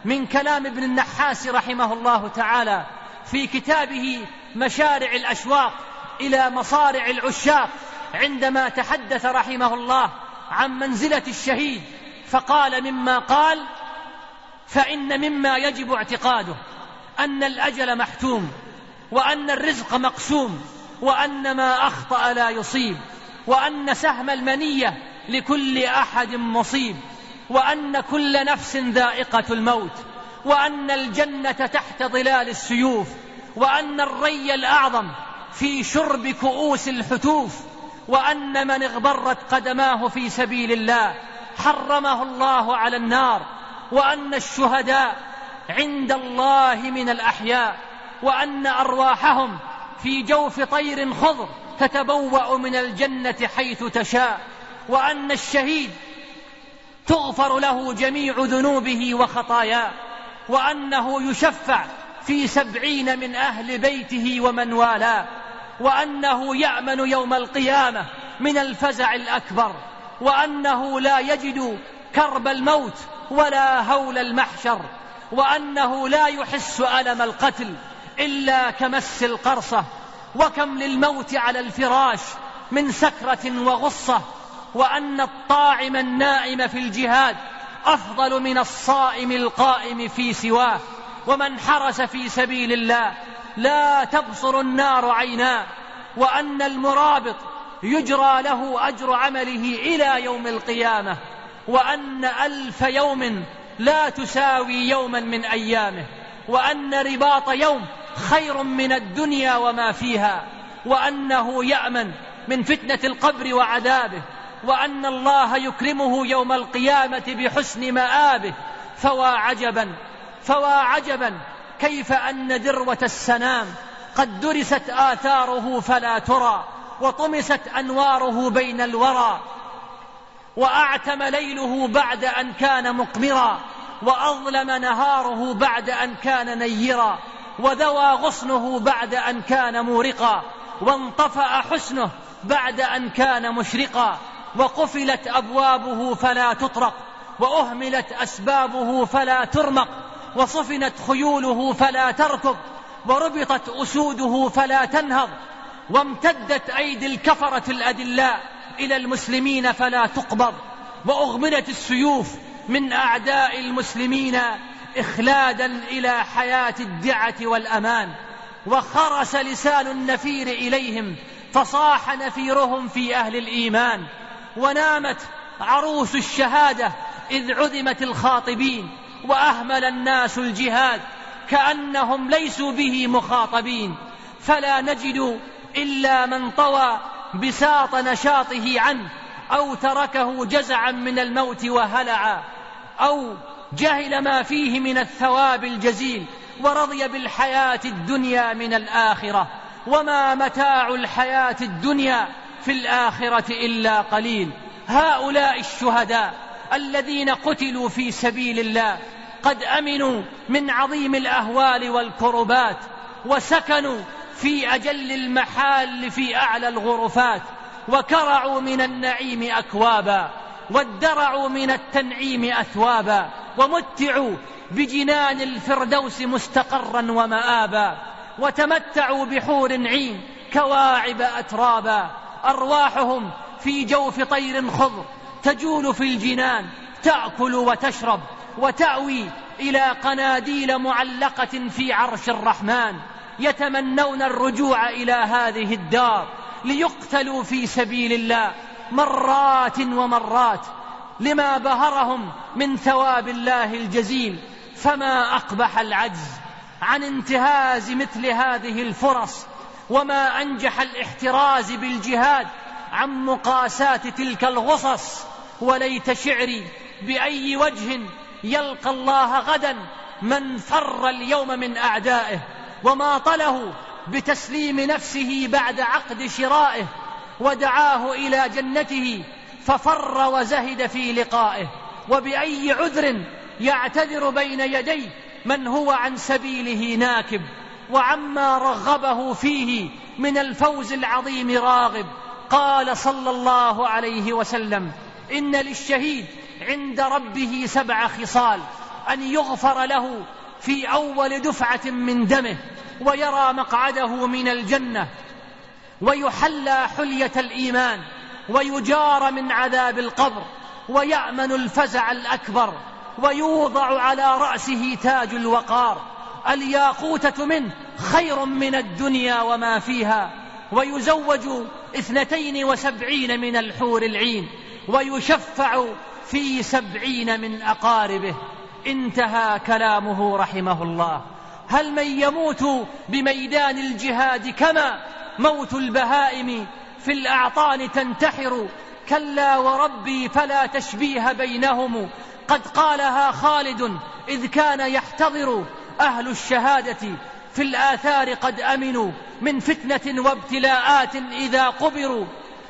Speaker 2: من كلام ابن النحاس رحمه الله تعالى في كتابه مشارع الأشواق إلى مصارع العشاق. عندما تحدث رحمه الله عن منزلة الشهيد فقال مما قال فإن مما يجب اعتقاده أن الأجل محتوم وأن الرزق مقسوم وأن ما أخطأ لا يصيب وأن سهم المنية لكل أحد مصيب وأن كل نفس ذائقة الموت وأن الجنة تحت ظلال السيوف وأن الري الأعظم في شرب كؤوس الحتوف وأن من اغبرت قدماه في سبيل الله حرمه الله على النار وأن الشهداء عند الله من الأحياء وأن أرواحهم في جوف طير خضر تتبوأ من الجنة حيث تشاء وأن الشهيد تغفر له جميع ذنوبه وخطاياه وأنه يشفع في سبعين من أهل بيته ومن والاه. وأنه يأمن يوم القيامة من الفزع الأكبر وأنه لا يجد كرب الموت ولا هول المحشر وأنه لا يحس ألم القتل إلا كمس القرصة وكم للموت على الفراش من سكرة وغصة وأن الطاعم النائم في الجهاد أفضل من الصائم القائم في سواه ومن حرس في سبيل الله لا تبصر النار عيناه وأن المرابط يجرى له أجر عمله إلى يوم القيامة وأن ألف يوم لا تساوي يوما من أيامه وأن رباط يوم خير من الدنيا وما فيها وأنه يأمن من فتنة القبر وعذابه وأن الله يكرمه يوم القيامة بحسن مآبه فوا عجبا فوا عجبا كيف أن ذروة السنام قد درست آثاره فلا ترى وطمست أنواره بين الورى وأعتم ليله بعد أن كان مقمرا وأظلم نهاره بعد أن كان نيرا وذوى غصنه بعد أن كان مورقا وانطفأ حسنه بعد أن كان مشرقا وقفلت أبوابه فلا تطرق وأهملت أسبابه فلا ترمق وصفنت خيوله فلا تركض وربطت أسوده فلا تنهض وامتدت أيدي الكفرة الأدلاء إلى المسلمين فلا تقبض وأغمدت السيوف من أعداء المسلمين إخلادا إلى حياة الدعة والأمان وخرس لسان النفير إليهم فصاح نفيرهم في أهل الإيمان ونامت عروس الشهادة إذ عدمت الخاطبين. وأهمل الناس الجهاد كأنهم ليسوا به مخاطبين فلا نجد إلا من طوى بساط نشاطه عنه أو تركه جزعا من الموت وهلعا أو جهل ما فيه من الثواب الجزيل ورضي بالحياة الدنيا من الآخرة وما متاع الحياة الدنيا في الآخرة إلا قليل. هؤلاء الشهداء الذين قتلوا في سبيل الله قد أمنوا من عظيم الأهوال والكربات وسكنوا في أجل المحال في أعلى الغرفات وكرعوا من النعيم أكوابا وادرعوا من التنعيم أثوابا ومتعوا بجنان الفردوس مستقرا ومآبا وتمتعوا بحور عين كواعب أترابا أرواحهم في جوف طير خضر تجول في الجنان تأكل وتشرب وتأوي إلى قناديل معلقة في عرش الرحمن. يتمنون الرجوع إلى هذه الدار ليقتلوا في سبيل الله مرات ومرات لما بهرهم من ثواب الله الجزيل. فما أقبح العجز عن انتهاز مثل هذه الفرص وما أنجح الاحتراز بالجهاد عن مقاساة تلك الغصص. وليت شعري بأي وجه يلقى الله غدا من فر اليوم من أعدائه وما طله بتسليم نفسه بعد عقد شرائه ودعاه إلى جنته ففر وزهد في لقائه وبأي عذر يعتذر بين يديه من هو عن سبيله ناكب وعما رغبه فيه من الفوز العظيم راغب قال صلى الله عليه وسلم إن للشهيد عند ربه سبع خصال أن يغفر له في أول دفعة من دمه ويرى مقعده من الجنة ويحلى حلية الإيمان ويجار من عذاب القبر ويأمن الفزع الأكبر ويوضع على رأسه تاج الوقار الياقوتة منه خير من الدنيا وما فيها ويزوج اثنتين وسبعين من الحور العين ويشفع في سبعين من أقاربه. انتهى كلامه رحمه الله. هل من يموت بميدان الجهاد كما موت البهائم في الأعطان تنتحر؟ كلا وربي فلا تشبيه بينهم. قد قالها خالد إذ كان يحتضر أهل الشهادة. في الآثار قد أمنوا من فتنة وابتلاءات إذا قبروا.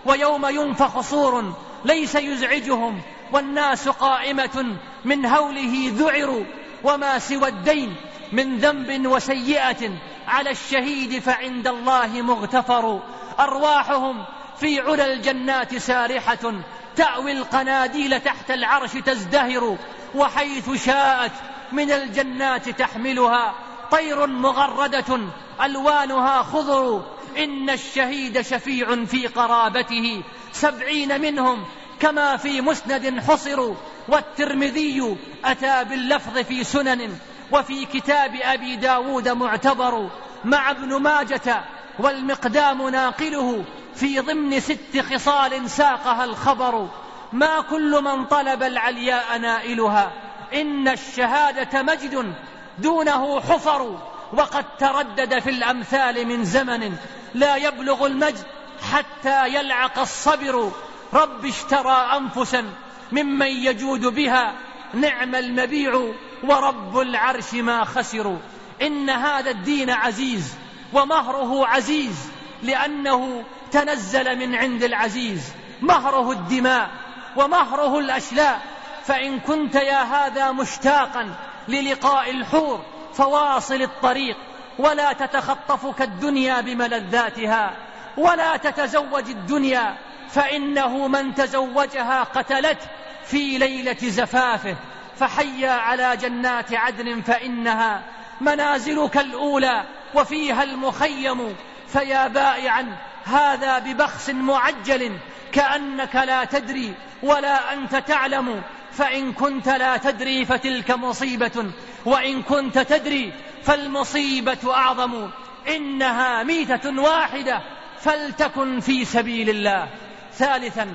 Speaker 2: ويوم ينفخ صور ليس يزعجهم والناس قائمة من هوله ذعروا وما سوى الدين من ذنب وسيئة على الشهيد فعند الله مغتفر. أرواحهم في علا الجنات سارحة تأوي القناديل تحت العرش تزدهر وحيث شاءت من الجنات تحملها طير مغردة ألوانها خضر. إن الشهيد شفيع في قرابته سبعين منهم كما في مسند حصروا والترمذي أتى باللفظ في سنن وفي كتاب أبي داود معتبر مع ابن ماجة والمقدام ناقله في ضمن ست خصال ساقها الخبر ما كل من طلب العلياء نائلها إن الشهادة مجد دونه حفر وقد تردد في الأمثال من زمن لا يبلغ المجد حتى يلعق الصبر. رب اشترى أنفسا ممن يجود بها. نعم المبيع ورب العرش ما خسروا. إن هذا الدين عزيز ومهره عزيز لأنه تنزل من عند العزيز. مهره الدماء ومهره الأشلاء. فإن كنت يا هذا مشتاقا للقاء الحور فواصل الطريق. ولا تتخطفك الدنيا بملذاتها. ولا تتزوج الدنيا فإنه من تزوجها قتلته في ليلة زفافه فحيا على جنات عدن فإنها منازلك الأولى وفيها المخيم. فيا بائعا هذا ببخس معجل كأنك لا تدري ولا أنت تعلم. فإن كنت لا تدري فتلك مصيبة وإن كنت تدري فالمصيبة أعظم. إنها ميتة واحدة. فلتكن في سبيل الله. ثالثا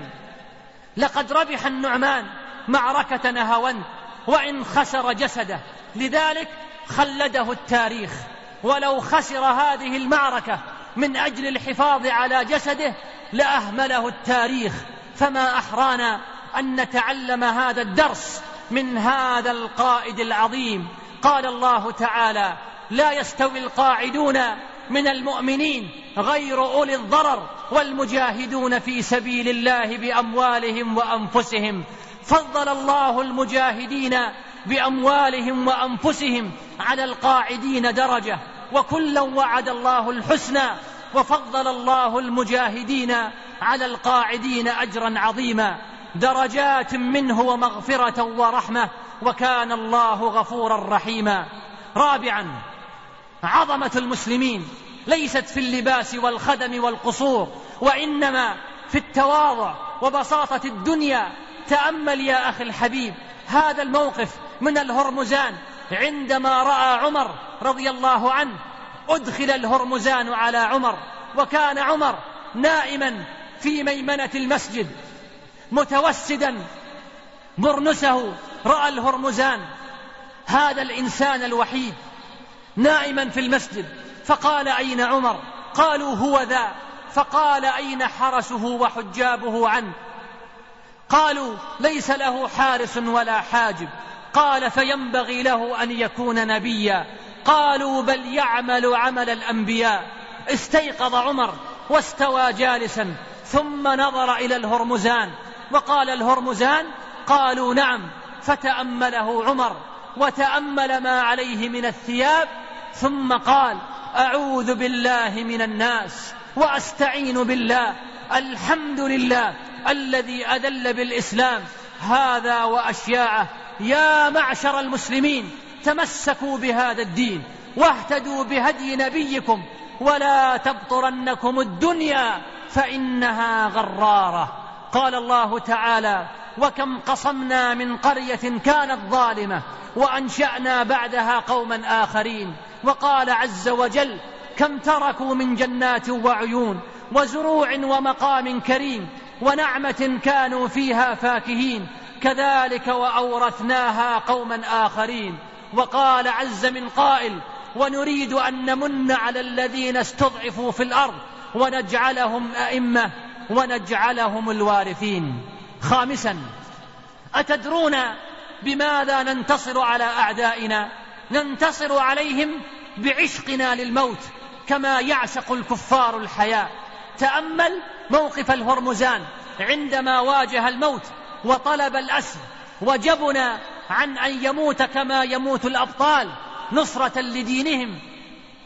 Speaker 2: لقد ربح النعمان معركة نهاوند وإن خسر جسده. لذلك خلده التاريخ. ولو خسر هذه المعركة من أجل الحفاظ على جسده لأهمله التاريخ. فما أحرانا أن نتعلم هذا الدرس من هذا القائد العظيم. قال الله تعالى لا يستوي القاعدون من المؤمنين غير أولي الضرر والمجاهدون في سبيل الله بأموالهم وأنفسهم. فضل الله المجاهدين بأموالهم وأنفسهم على القاعدين درجة وكلا وعد الله الحسنى وفضل الله المجاهدين على القاعدين أجرا عظيما. درجات منه ومغفرة ورحمة وكان الله غفورا رحيما. رابعا عظمة المسلمين ليست في اللباس والخدم والقصور وإنما في التواضع وبساطة الدنيا. تأمل يا أخي الحبيب هذا الموقف من الهرمزان. عندما رأى عمر رضي الله عنه أدخل الهرمزان على عمر وكان عمر نائما في ميمنة المسجد متوسدا برنسه رأى الهرمزان. هذا الإنسان الوحيد نائما في المسجد فقال أين عمر؟ قالوا هو ذا. فقال أين حرسه وحجابه عنه؟ قالوا ليس له حارس ولا حاجب. قال فينبغي له أن يكون نبيا. قالوا بل يعمل عمل الأنبياء. استيقظ عمر واستوى جالسا ثم نظر إلى الهرمزان. وقال الهرمزان قالوا نعم فتأمله عمر. وتأمل ما عليه من الثياب ثم قال أعوذ بالله من الناس وأستعين بالله. الحمد لله الذي أذل بالإسلام. هذا وأشياعه. يا معشر المسلمين تمسكوا بهذا الدين واهتدوا بهدي نبيكم ولا تبطرنكم الدنيا فإنها غرارة. قال الله تعالى وكم قصمنا من قرية كانت ظالمة وأنشأنا بعدها قوما آخرين. وقال عز وجل كم تركوا من جنات وعيون وزروع ومقام كريم ونعمة كانوا فيها فاكهين. كذلك وأورثناها قوما آخرين. وقال عز من قائل ونريد أن نمن على الذين استضعفوا في الأرض ونجعلهم أئمة. ونجعلهم الوارثين. خامسا أتدرون بماذا ننتصر على أعدائنا؟ ننتصر عليهم بعشقنا للموت كما يعشق الكفار الحياة. تأمل موقف الهرمزان عندما واجه الموت وطلب الأسر وجبن عن أن يموت كما يموت الأبطال نصرة لدينهم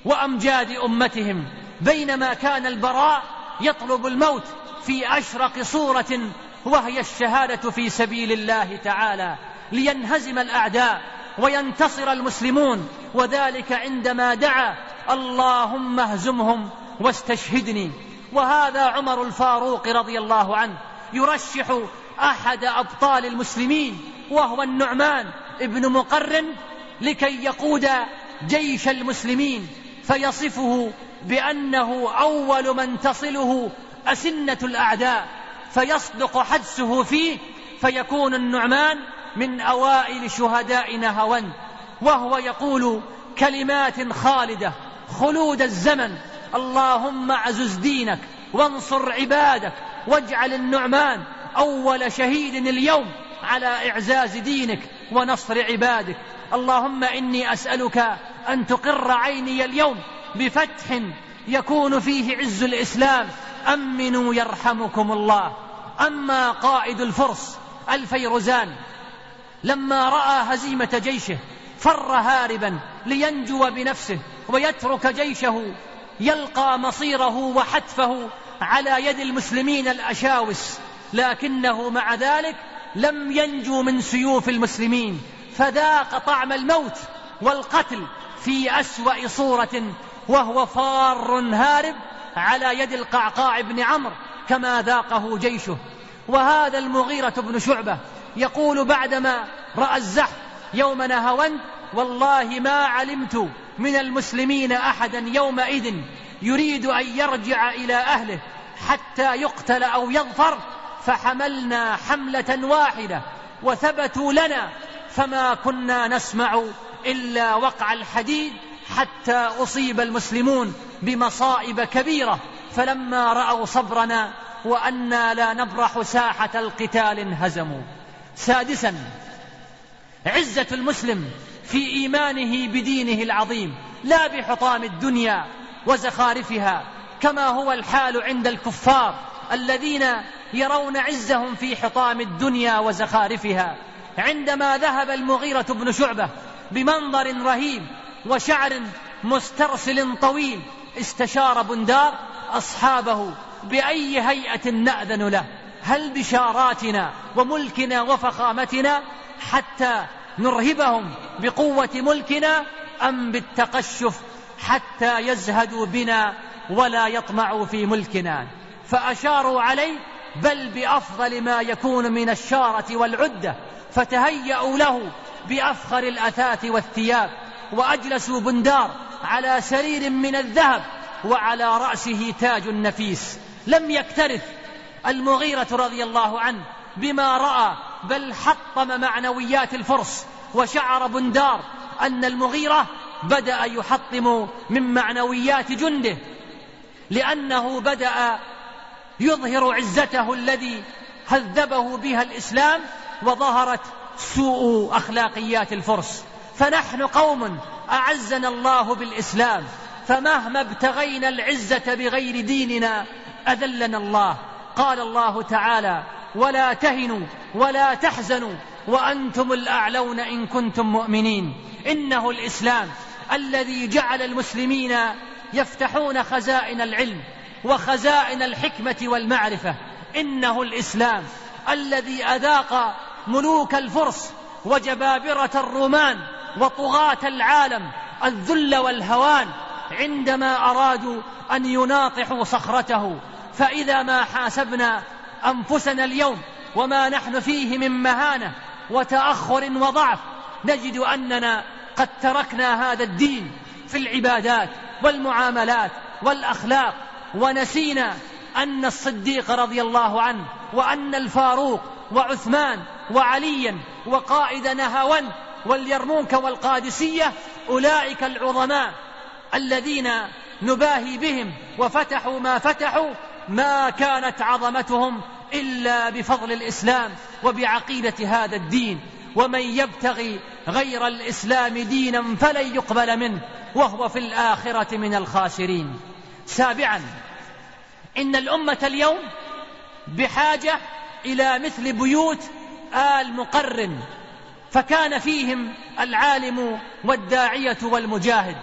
Speaker 2: وأمجاد أمتهم. بينما كان البراء يطلب الموت في أشرق صورة وهي الشهادة في سبيل الله تعالى لينهزم الأعداء وينتصر المسلمون وذلك عندما دعا اللهم اهزمهم واستشهدني. وهذا عمر الفاروق رضي الله عنه يرشح أحد أبطال المسلمين وهو النعمان ابن مقرن لكي يقود جيش المسلمين فيصفه بأنه أول من تصله أسنة الأعداء فيصدق حدسه فيه فيكون النعمان من أوائل شهداء نهاوند وهو يقول كلمات خالدة خلود الزمن اللهم أعزز دينك وانصر عبادك واجعل النعمان أول شهيد اليوم على إعزاز دينك ونصر عبادك. اللهم إني أسألك أن تقر عيني اليوم بفتح يكون فيه عز الإسلام أمنوا يرحمكم الله. أما قائد الفرس الفيروزان لما رأى هزيمة جيشه فر هاربا لينجو بنفسه ويترك جيشه يلقى مصيره وحتفه على يد المسلمين الأشاوس. لكنه مع ذلك لم ينجو من سيوف المسلمين. فذاق طعم الموت والقتل في أسوأ صورة وهو فار هارب على يد القعقاع بن عمرو كما ذاقه جيشه. وهذا المغيرة بن شعبة يقول بعدما رأى الزحف يوم نهوند والله ما علمت من المسلمين أحدا يومئذ يريد أن يرجع إلى أهله حتى يقتل أو يظفر فحملنا حملة واحدة وثبتوا لنا فما كنا نسمع إلا وقع الحديد حتى أصيب المسلمون. بمصائب كبيرة. فلما رأوا صبرنا وأنا لا نبرح ساحة القتال انهزموا. سادسا عزة المسلم في إيمانه بدينه العظيم لا بحطام الدنيا وزخارفها كما هو الحال عند الكفار الذين يرون عزهم في حطام الدنيا وزخارفها. عندما ذهب المغيرة بن شعبة بمنظر رهيب وشعر مسترسل طويل استشار بندار أصحابه بأي هيئة نأذن له؟ هل بشاراتنا وملكنا وفخامتنا حتى نرهبهم بقوة ملكنا أم بالتقشف حتى يزهدوا بنا ولا يطمعوا في ملكنا؟ فأشاروا عليه بل بأفضل ما يكون من الشارة والعدة. فتهيأوا له بأفخر الأثاث والثياب. وأجلسوا بندار على سرير من الذهب وعلى رأسه تاج نفيس لم يكترث. المغيرة رضي الله عنه بما رأى بل حطم معنويات الفرس وشعر بندار أن المغيرة بدأ يحطم من معنويات جنده لأنه بدأ يظهر عزته الذي هذبه بها الإسلام وظهرت سوء أخلاقيات الفرس. فنحن قوم أعزنا الله بالإسلام فمهما ابتغينا العزة بغير ديننا أذلنا الله. قال الله تعالى ولا تهنوا ولا تحزنوا وأنتم الأعلون إن كنتم مؤمنين إنه الإسلام الذي جعل المسلمين يفتحون خزائن العلم وخزائن الحكمة والمعرفة. إنه الإسلام الذي أذاق ملوك الفرس وجبابرة الرومان وطغاة العالم الذل والهوان عندما أرادوا أن يناطحوا صخرته. فإذا ما حاسبنا أنفسنا اليوم وما نحن فيه من مهانة وتأخر وضعف نجد أننا قد تركنا هذا الدين في العبادات والمعاملات والأخلاق. ونسينا أن الصديق رضي الله عنه وأن الفاروق وعثمان وعليا وقائد نهاون واليرموك والقادسية أولئك العظماء الذين نباهي بهم وفتحوا ما فتحوا ما كانت عظمتهم إلا بفضل الإسلام وبعقيدة هذا الدين. ومن يبتغي غير الإسلام دينا فلن يقبل منه وهو في الآخرة من الخاسرين. سابعا إن الأمة اليوم بحاجة إلى مثل بيوت آل مقرن. فكان فيهم العالم والداعية والمجاهد.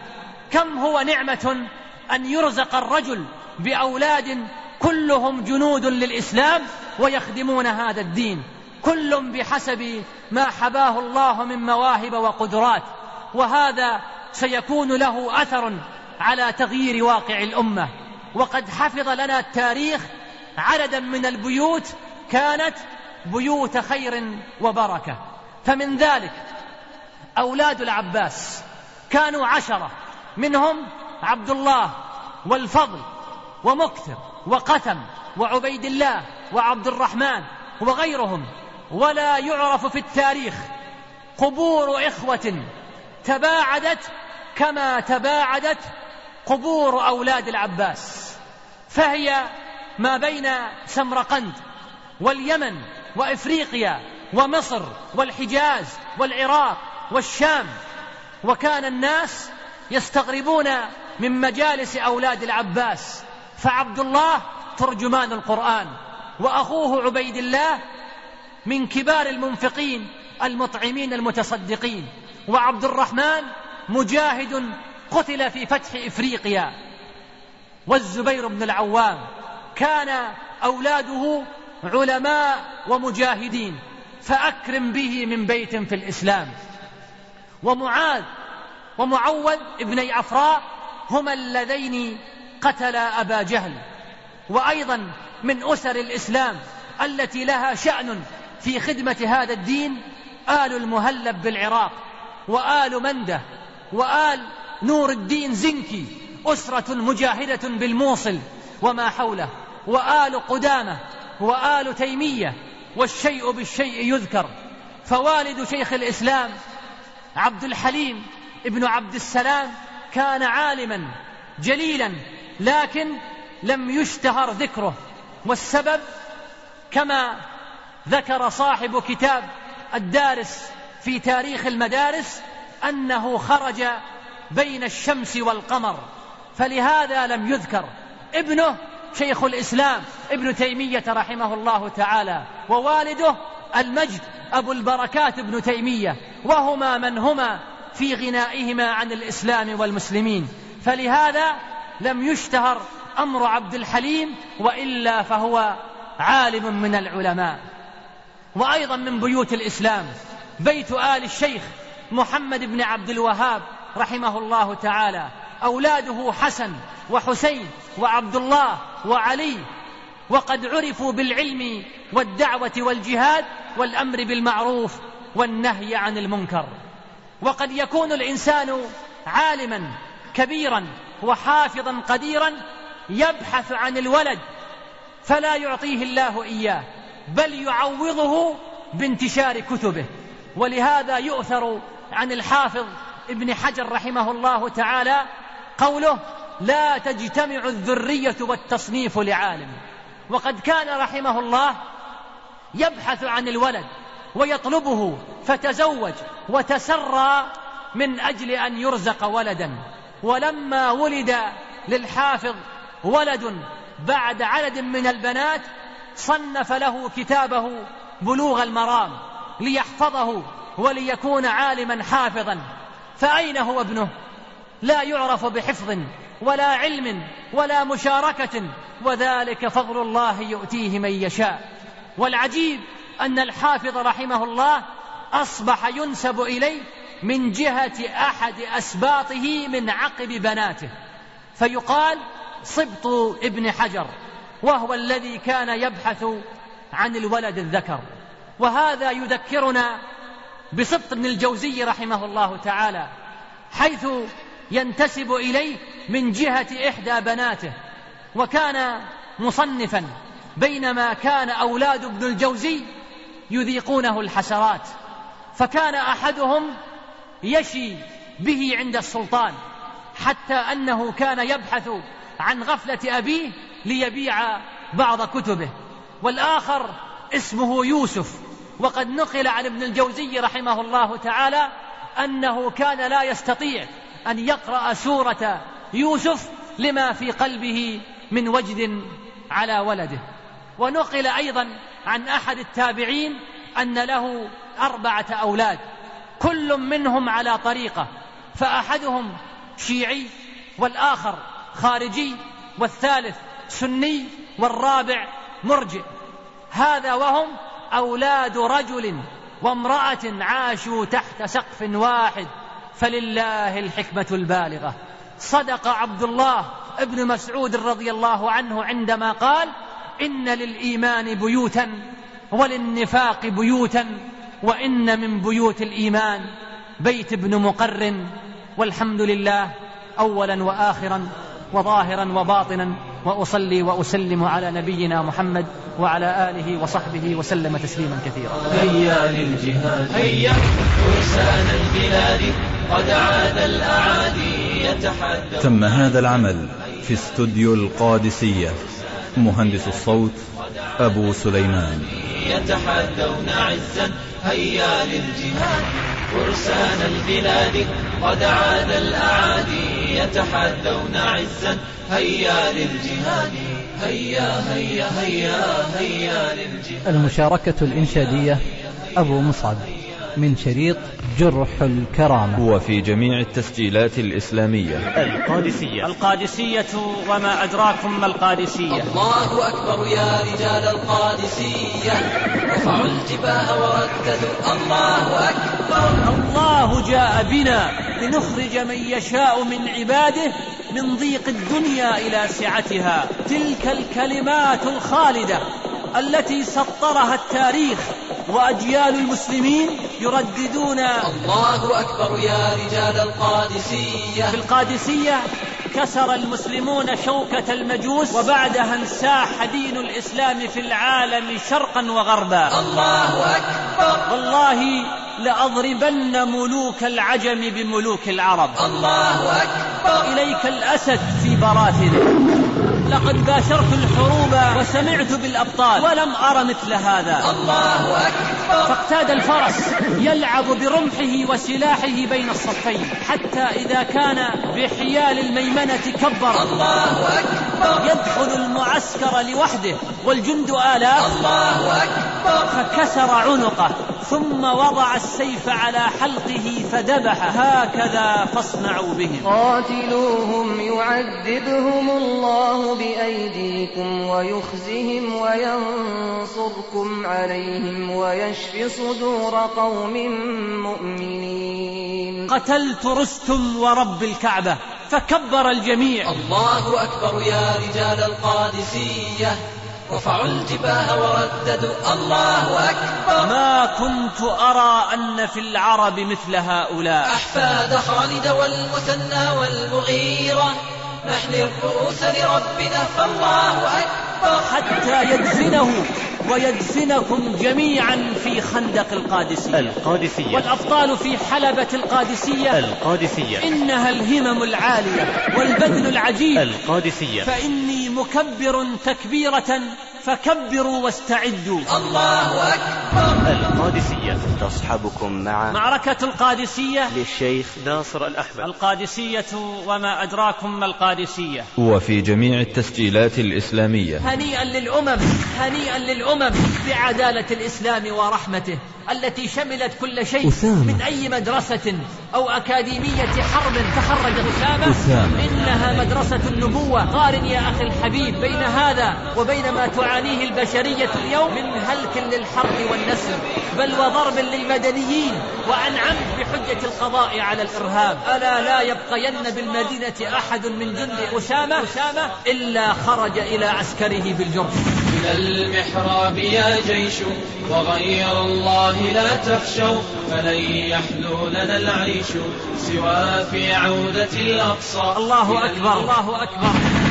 Speaker 2: كم هو نعمة أن يرزق الرجل بأولاد كلهم جنود للإسلام ويخدمون هذا الدين. كل بحسب ما حباه الله من مواهب وقدرات. وهذا سيكون له أثر على تغيير واقع الأمة. وقد حفظ لنا التاريخ عددا من البيوت كانت بيوت خير وبركة. فمن ذلك أولاد العباس كانوا عشرة منهم عبد الله والفضل ومكثر وقثم وعبيد الله وعبد الرحمن وغيرهم. ولا يعرف في التاريخ قبور إخوة تباعدت كما تباعدت قبور أولاد العباس. فهي ما بين سمرقند واليمن وإفريقيا ومصر والحجاز والعراق والشام. وكان الناس يستغربون من مجالس أولاد العباس. فعبد الله ترجمان القرآن وأخوه عبيد الله من كبار المنفقين المطعمين المتصدقين. وعبد الرحمن مجاهد قتل في فتح إفريقيا. والزبير بن العوام كان أولاده علماء ومجاهدين. فأكرم به من بيت في الإسلام. ومعاذ ومعوذ ابني عفراء هما اللذين قتلا أبا جهل. وأيضا من أسر الإسلام التي لها شأن في خدمة هذا الدين آل المهلب بالعراق وآل منده وآل نور الدين زنكي أسرة مجاهدة بالموصل وما حوله وآل قدامة وآل تيمية والشيء بالشيء يذكر. فوالد شيخ الإسلام عبد الحليم ابن عبد السلام كان عالما جليلا لكن لم يشتهر ذكره. والسبب كما ذكر صاحب كتاب الدارس في تاريخ المدارس أنه خرج بين الشمس والقمر فلهذا لم يذكر. ابنه شيخ الإسلام ابن تيمية رحمه الله تعالى ووالده المجد أبو البركات ابن تيمية وهما من هما في غنائهما عن الإسلام والمسلمين. فلهذا لم يشتهر أمر عبد الحليم وإلا فهو عالم من العلماء. وأيضا من بيوت الإسلام بيت آل الشيخ محمد بن عبد الوهاب رحمه الله تعالى أولاده حسن وحسين وعبد الله وعلي وقد عرفوا بالعلم والدعوة والجهاد والأمر بالمعروف والنهي عن المنكر. وقد يكون الإنسان عالما كبيرا وحافظا قديرا يبحث عن الولد فلا يعطيه الله إياه بل يعوضه بانتشار كتبه. ولهذا يؤثر عن الحافظ ابن حجر رحمه الله تعالى قوله لا تجتمع الذرية والتصنيف لعالم. وقد كان رحمه الله يبحث عن الولد ويطلبه فتزوج وتسرى من أجل أن يرزق ولدا. ولما ولد للحافظ ولد بعد عدد من البنات صنف له كتابه بلوغ المرام ليحفظه وليكون عالما حافظا. فأين هو ابنه؟ لا يعرف بحفظ. ولا علم ولا مشاركة وذلك فضل الله يؤتيه من يشاء. والعجيب أن الحافظ رحمه الله أصبح ينسب إليه من جهة أحد أسباطه من عقب بناته فيقال صبط ابن حجر وهو الذي كان يبحث عن الولد الذكر. وهذا يذكرنا بسبط ابن الجوزي رحمه الله تعالى حيث ينتسب إليه من جهة إحدى بناته وكان مصنفا بينما كان أولاد ابن الجوزي يذيقونه الحسرات فكان أحدهم يشي به عند السلطان حتى أنه كان يبحث عن غفلة أبيه ليبيع بعض كتبه. والآخر اسمه يوسف وقد نقل عن ابن الجوزي رحمه الله تعالى أنه كان لا يستطيع أن يقرأ سورة يوسف لما في قلبه من وجد على ولده. ونقل أيضا عن أحد التابعين أن له أربعة أولاد كل منهم على طريقة فأحدهم شيعي والآخر خارجي والثالث سني والرابع مرجئ. هذا وهم أولاد رجل وامرأة عاشوا تحت سقف واحد. فلله الحكمة البالغة. صدق عبد الله ابن مسعود رضي الله عنه عندما قال إن للإيمان بيوتا وللنفاق بيوتا وإن من بيوت الإيمان بيت ابن مقر والحمد لله أولا وآخرا وظاهرا وباطنا. وأصلي وأسلم على نبينا محمد وعلى آله وصحبه وسلم تسليما كثيرا.
Speaker 3: هيا للجهاد. هيا فرسان البلاد. قد عاد الأعادي يتحدى
Speaker 1: تم هذا العمل في استوديو القادسية. مهندس الصوت أبو سليمان.
Speaker 3: يتحدون عزا. هيا للجهاد. فرسان البلاد قد عاد الأعادي يتحدون عزا هيا للجهاد هيا هيا هيا هيا للجهاد.
Speaker 4: المشاركة الإنشادية أبو مصعب. من شريط جرح الكرامة.
Speaker 1: وفي جميع التسجيلات الإسلامية.
Speaker 5: القادسية. القادسية وما أدراكم ما القادسية.
Speaker 3: الله أكبر يا رجال القادسية. رفعوا الجباه ورددوا. الله أكبر.
Speaker 2: الله جاء بنا لنخرج من يشاء من عباده من ضيق الدنيا إلى سعتها. تلك الكلمات الخالدة. التي سطرها التاريخ وأجيال المسلمين يرددون
Speaker 3: الله أكبر يا رجال القادسية.
Speaker 2: في القادسية كسر المسلمون شوكة المجوس وبعدها انساح دين الإسلام في العالم شرقا وغربا.
Speaker 3: الله أكبر.
Speaker 2: والله لأضربن ملوك العجم بملوك العرب.
Speaker 3: الله أكبر.
Speaker 2: إليك الأسد في براثنه لقد باشرت الحروب وسمعت بالأبطال ولم أر مثل هذا.
Speaker 3: الله أكبر.
Speaker 2: فاقتاد الفرس يلعب برمحه وسلاحه بين الصفين حتى إذا كان بحيال الميمنة كبر.
Speaker 3: الله أكبر.
Speaker 2: يدخل المعسكر لوحده والجند آلاف.
Speaker 3: الله أكبر.
Speaker 2: فكسر عنقه ثم وضع السيف على حلقه فذبح هكذا فاصنعوا بهم.
Speaker 6: قاتلوهم يعذبهم الله بأيديكم ويخزهم وينصركم عليهم ويشف صدور قوم مؤمنين.
Speaker 2: قتلت رستم ورب الكعبة فكبر الجميع.
Speaker 3: الله أكبر يا رجال القادسية. رفعوا الجباه ورددوا. الله أكبر.
Speaker 2: ما كنت أرى أن في العرب مثل هؤلاء.
Speaker 3: أحفاد خالد والمثنى والمغيرة. نحن الرؤوس لربنا فالله أكبر.
Speaker 2: حتى يدفنه ويدفنكم جميعا في خندق القادسية.
Speaker 5: القادسية.
Speaker 2: والأبطال في حلبة القادسية.
Speaker 5: القادسية.
Speaker 2: إنها الهمم العالية والبذل العجيب.
Speaker 5: القادسية.
Speaker 2: فإني مكبر تكبيرة فكبروا واستعدوا.
Speaker 3: الله أكبر.
Speaker 5: القادسية. تصحبكم مع
Speaker 2: معركة القادسية.
Speaker 5: للشيخ ناصر الأحمد.
Speaker 2: القادسية وما أدراكم ما القادسية.
Speaker 1: وفي جميع التسجيلات الإسلامية.
Speaker 2: هنيئا للأمم هنيئا للأمم بعدالة الإسلام ورحمته التي شملت كل شيء
Speaker 1: أسامة.
Speaker 2: من أي مدرسة أو أكاديمية حرب تخرج أسامة.
Speaker 1: أسامة.
Speaker 2: إنها مدرسة النبوة. قارن يا أخي الحبيب بين هذا وبين ما تعانيه البشرية اليوم من هلك للحرب والنسر بل وضرب للمدنيين وعن عمد بحجة القضاء على الإرهاب. ألا لا يبقين بالمدينة أحد من جند أسامة؟ أسامة إلا خرج إلى عسكره بالجرح.
Speaker 3: إلى المحراب يا جيش وغير الله لا تخشوا فلن يحلو لنا العيش سوى في عودة الأقصى.
Speaker 5: الله أكبر. الله أكبر.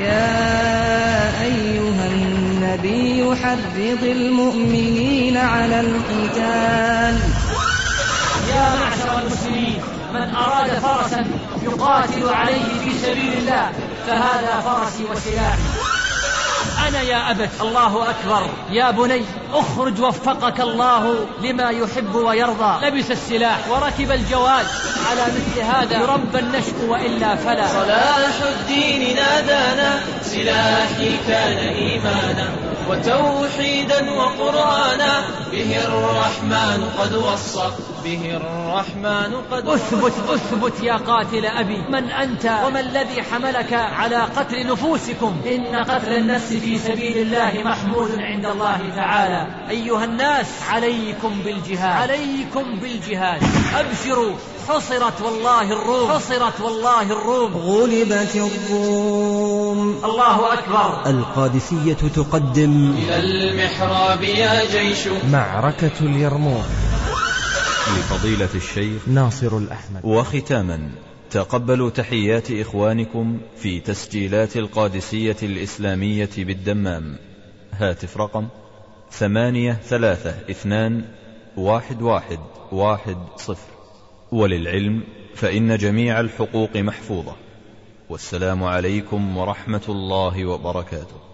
Speaker 6: يا أيها النبي حرض المؤمنين على القتال.
Speaker 2: يا معشر المسلمين من أراد فرسا يقاتل عليه في سبيل الله فهذا فرسي وسلاحي. أنا يا أبت. الله أكبر. يا بني أخرج وفقك الله لما يحب ويرضى. لبس السلاح وركب الجواد على مثل هذا يربى النشء وإلا فلا.
Speaker 3: صلاح الدين نادانا سلاحي كان إيمانا. وتوحيدا وقرآنا به الرحمن قد وصى. به الرحمن قد
Speaker 2: اثبت اثبت يا قاتل أبي. من أنت؟ وما الذي حملك على قتل نفوسكم؟ إن قتل النفس في سبيل الله محمود عند الله تعالى. أيها الناس عليكم بالجهاد. عليكم بالجهاد. أبشروا. حصرت والله الروم. حصرت والله الروم.
Speaker 6: غلبت الروم.
Speaker 2: الله أكبر.
Speaker 7: القادسية تقدم.
Speaker 3: إلى المحراب يا جيش.
Speaker 7: معركة اليرموك.
Speaker 1: لفضيلة الشيخ
Speaker 7: ناصر الأحمد.
Speaker 1: وختاما تقبلوا تحيات إخوانكم في تسجيلات القادسية الإسلامية بالدمام. هاتف رقم ثمانية ثلاثة اثنان واحد واحد واحد صفر. وللعلم فإن جميع الحقوق محفوظة. والسلام عليكم ورحمة الله وبركاته.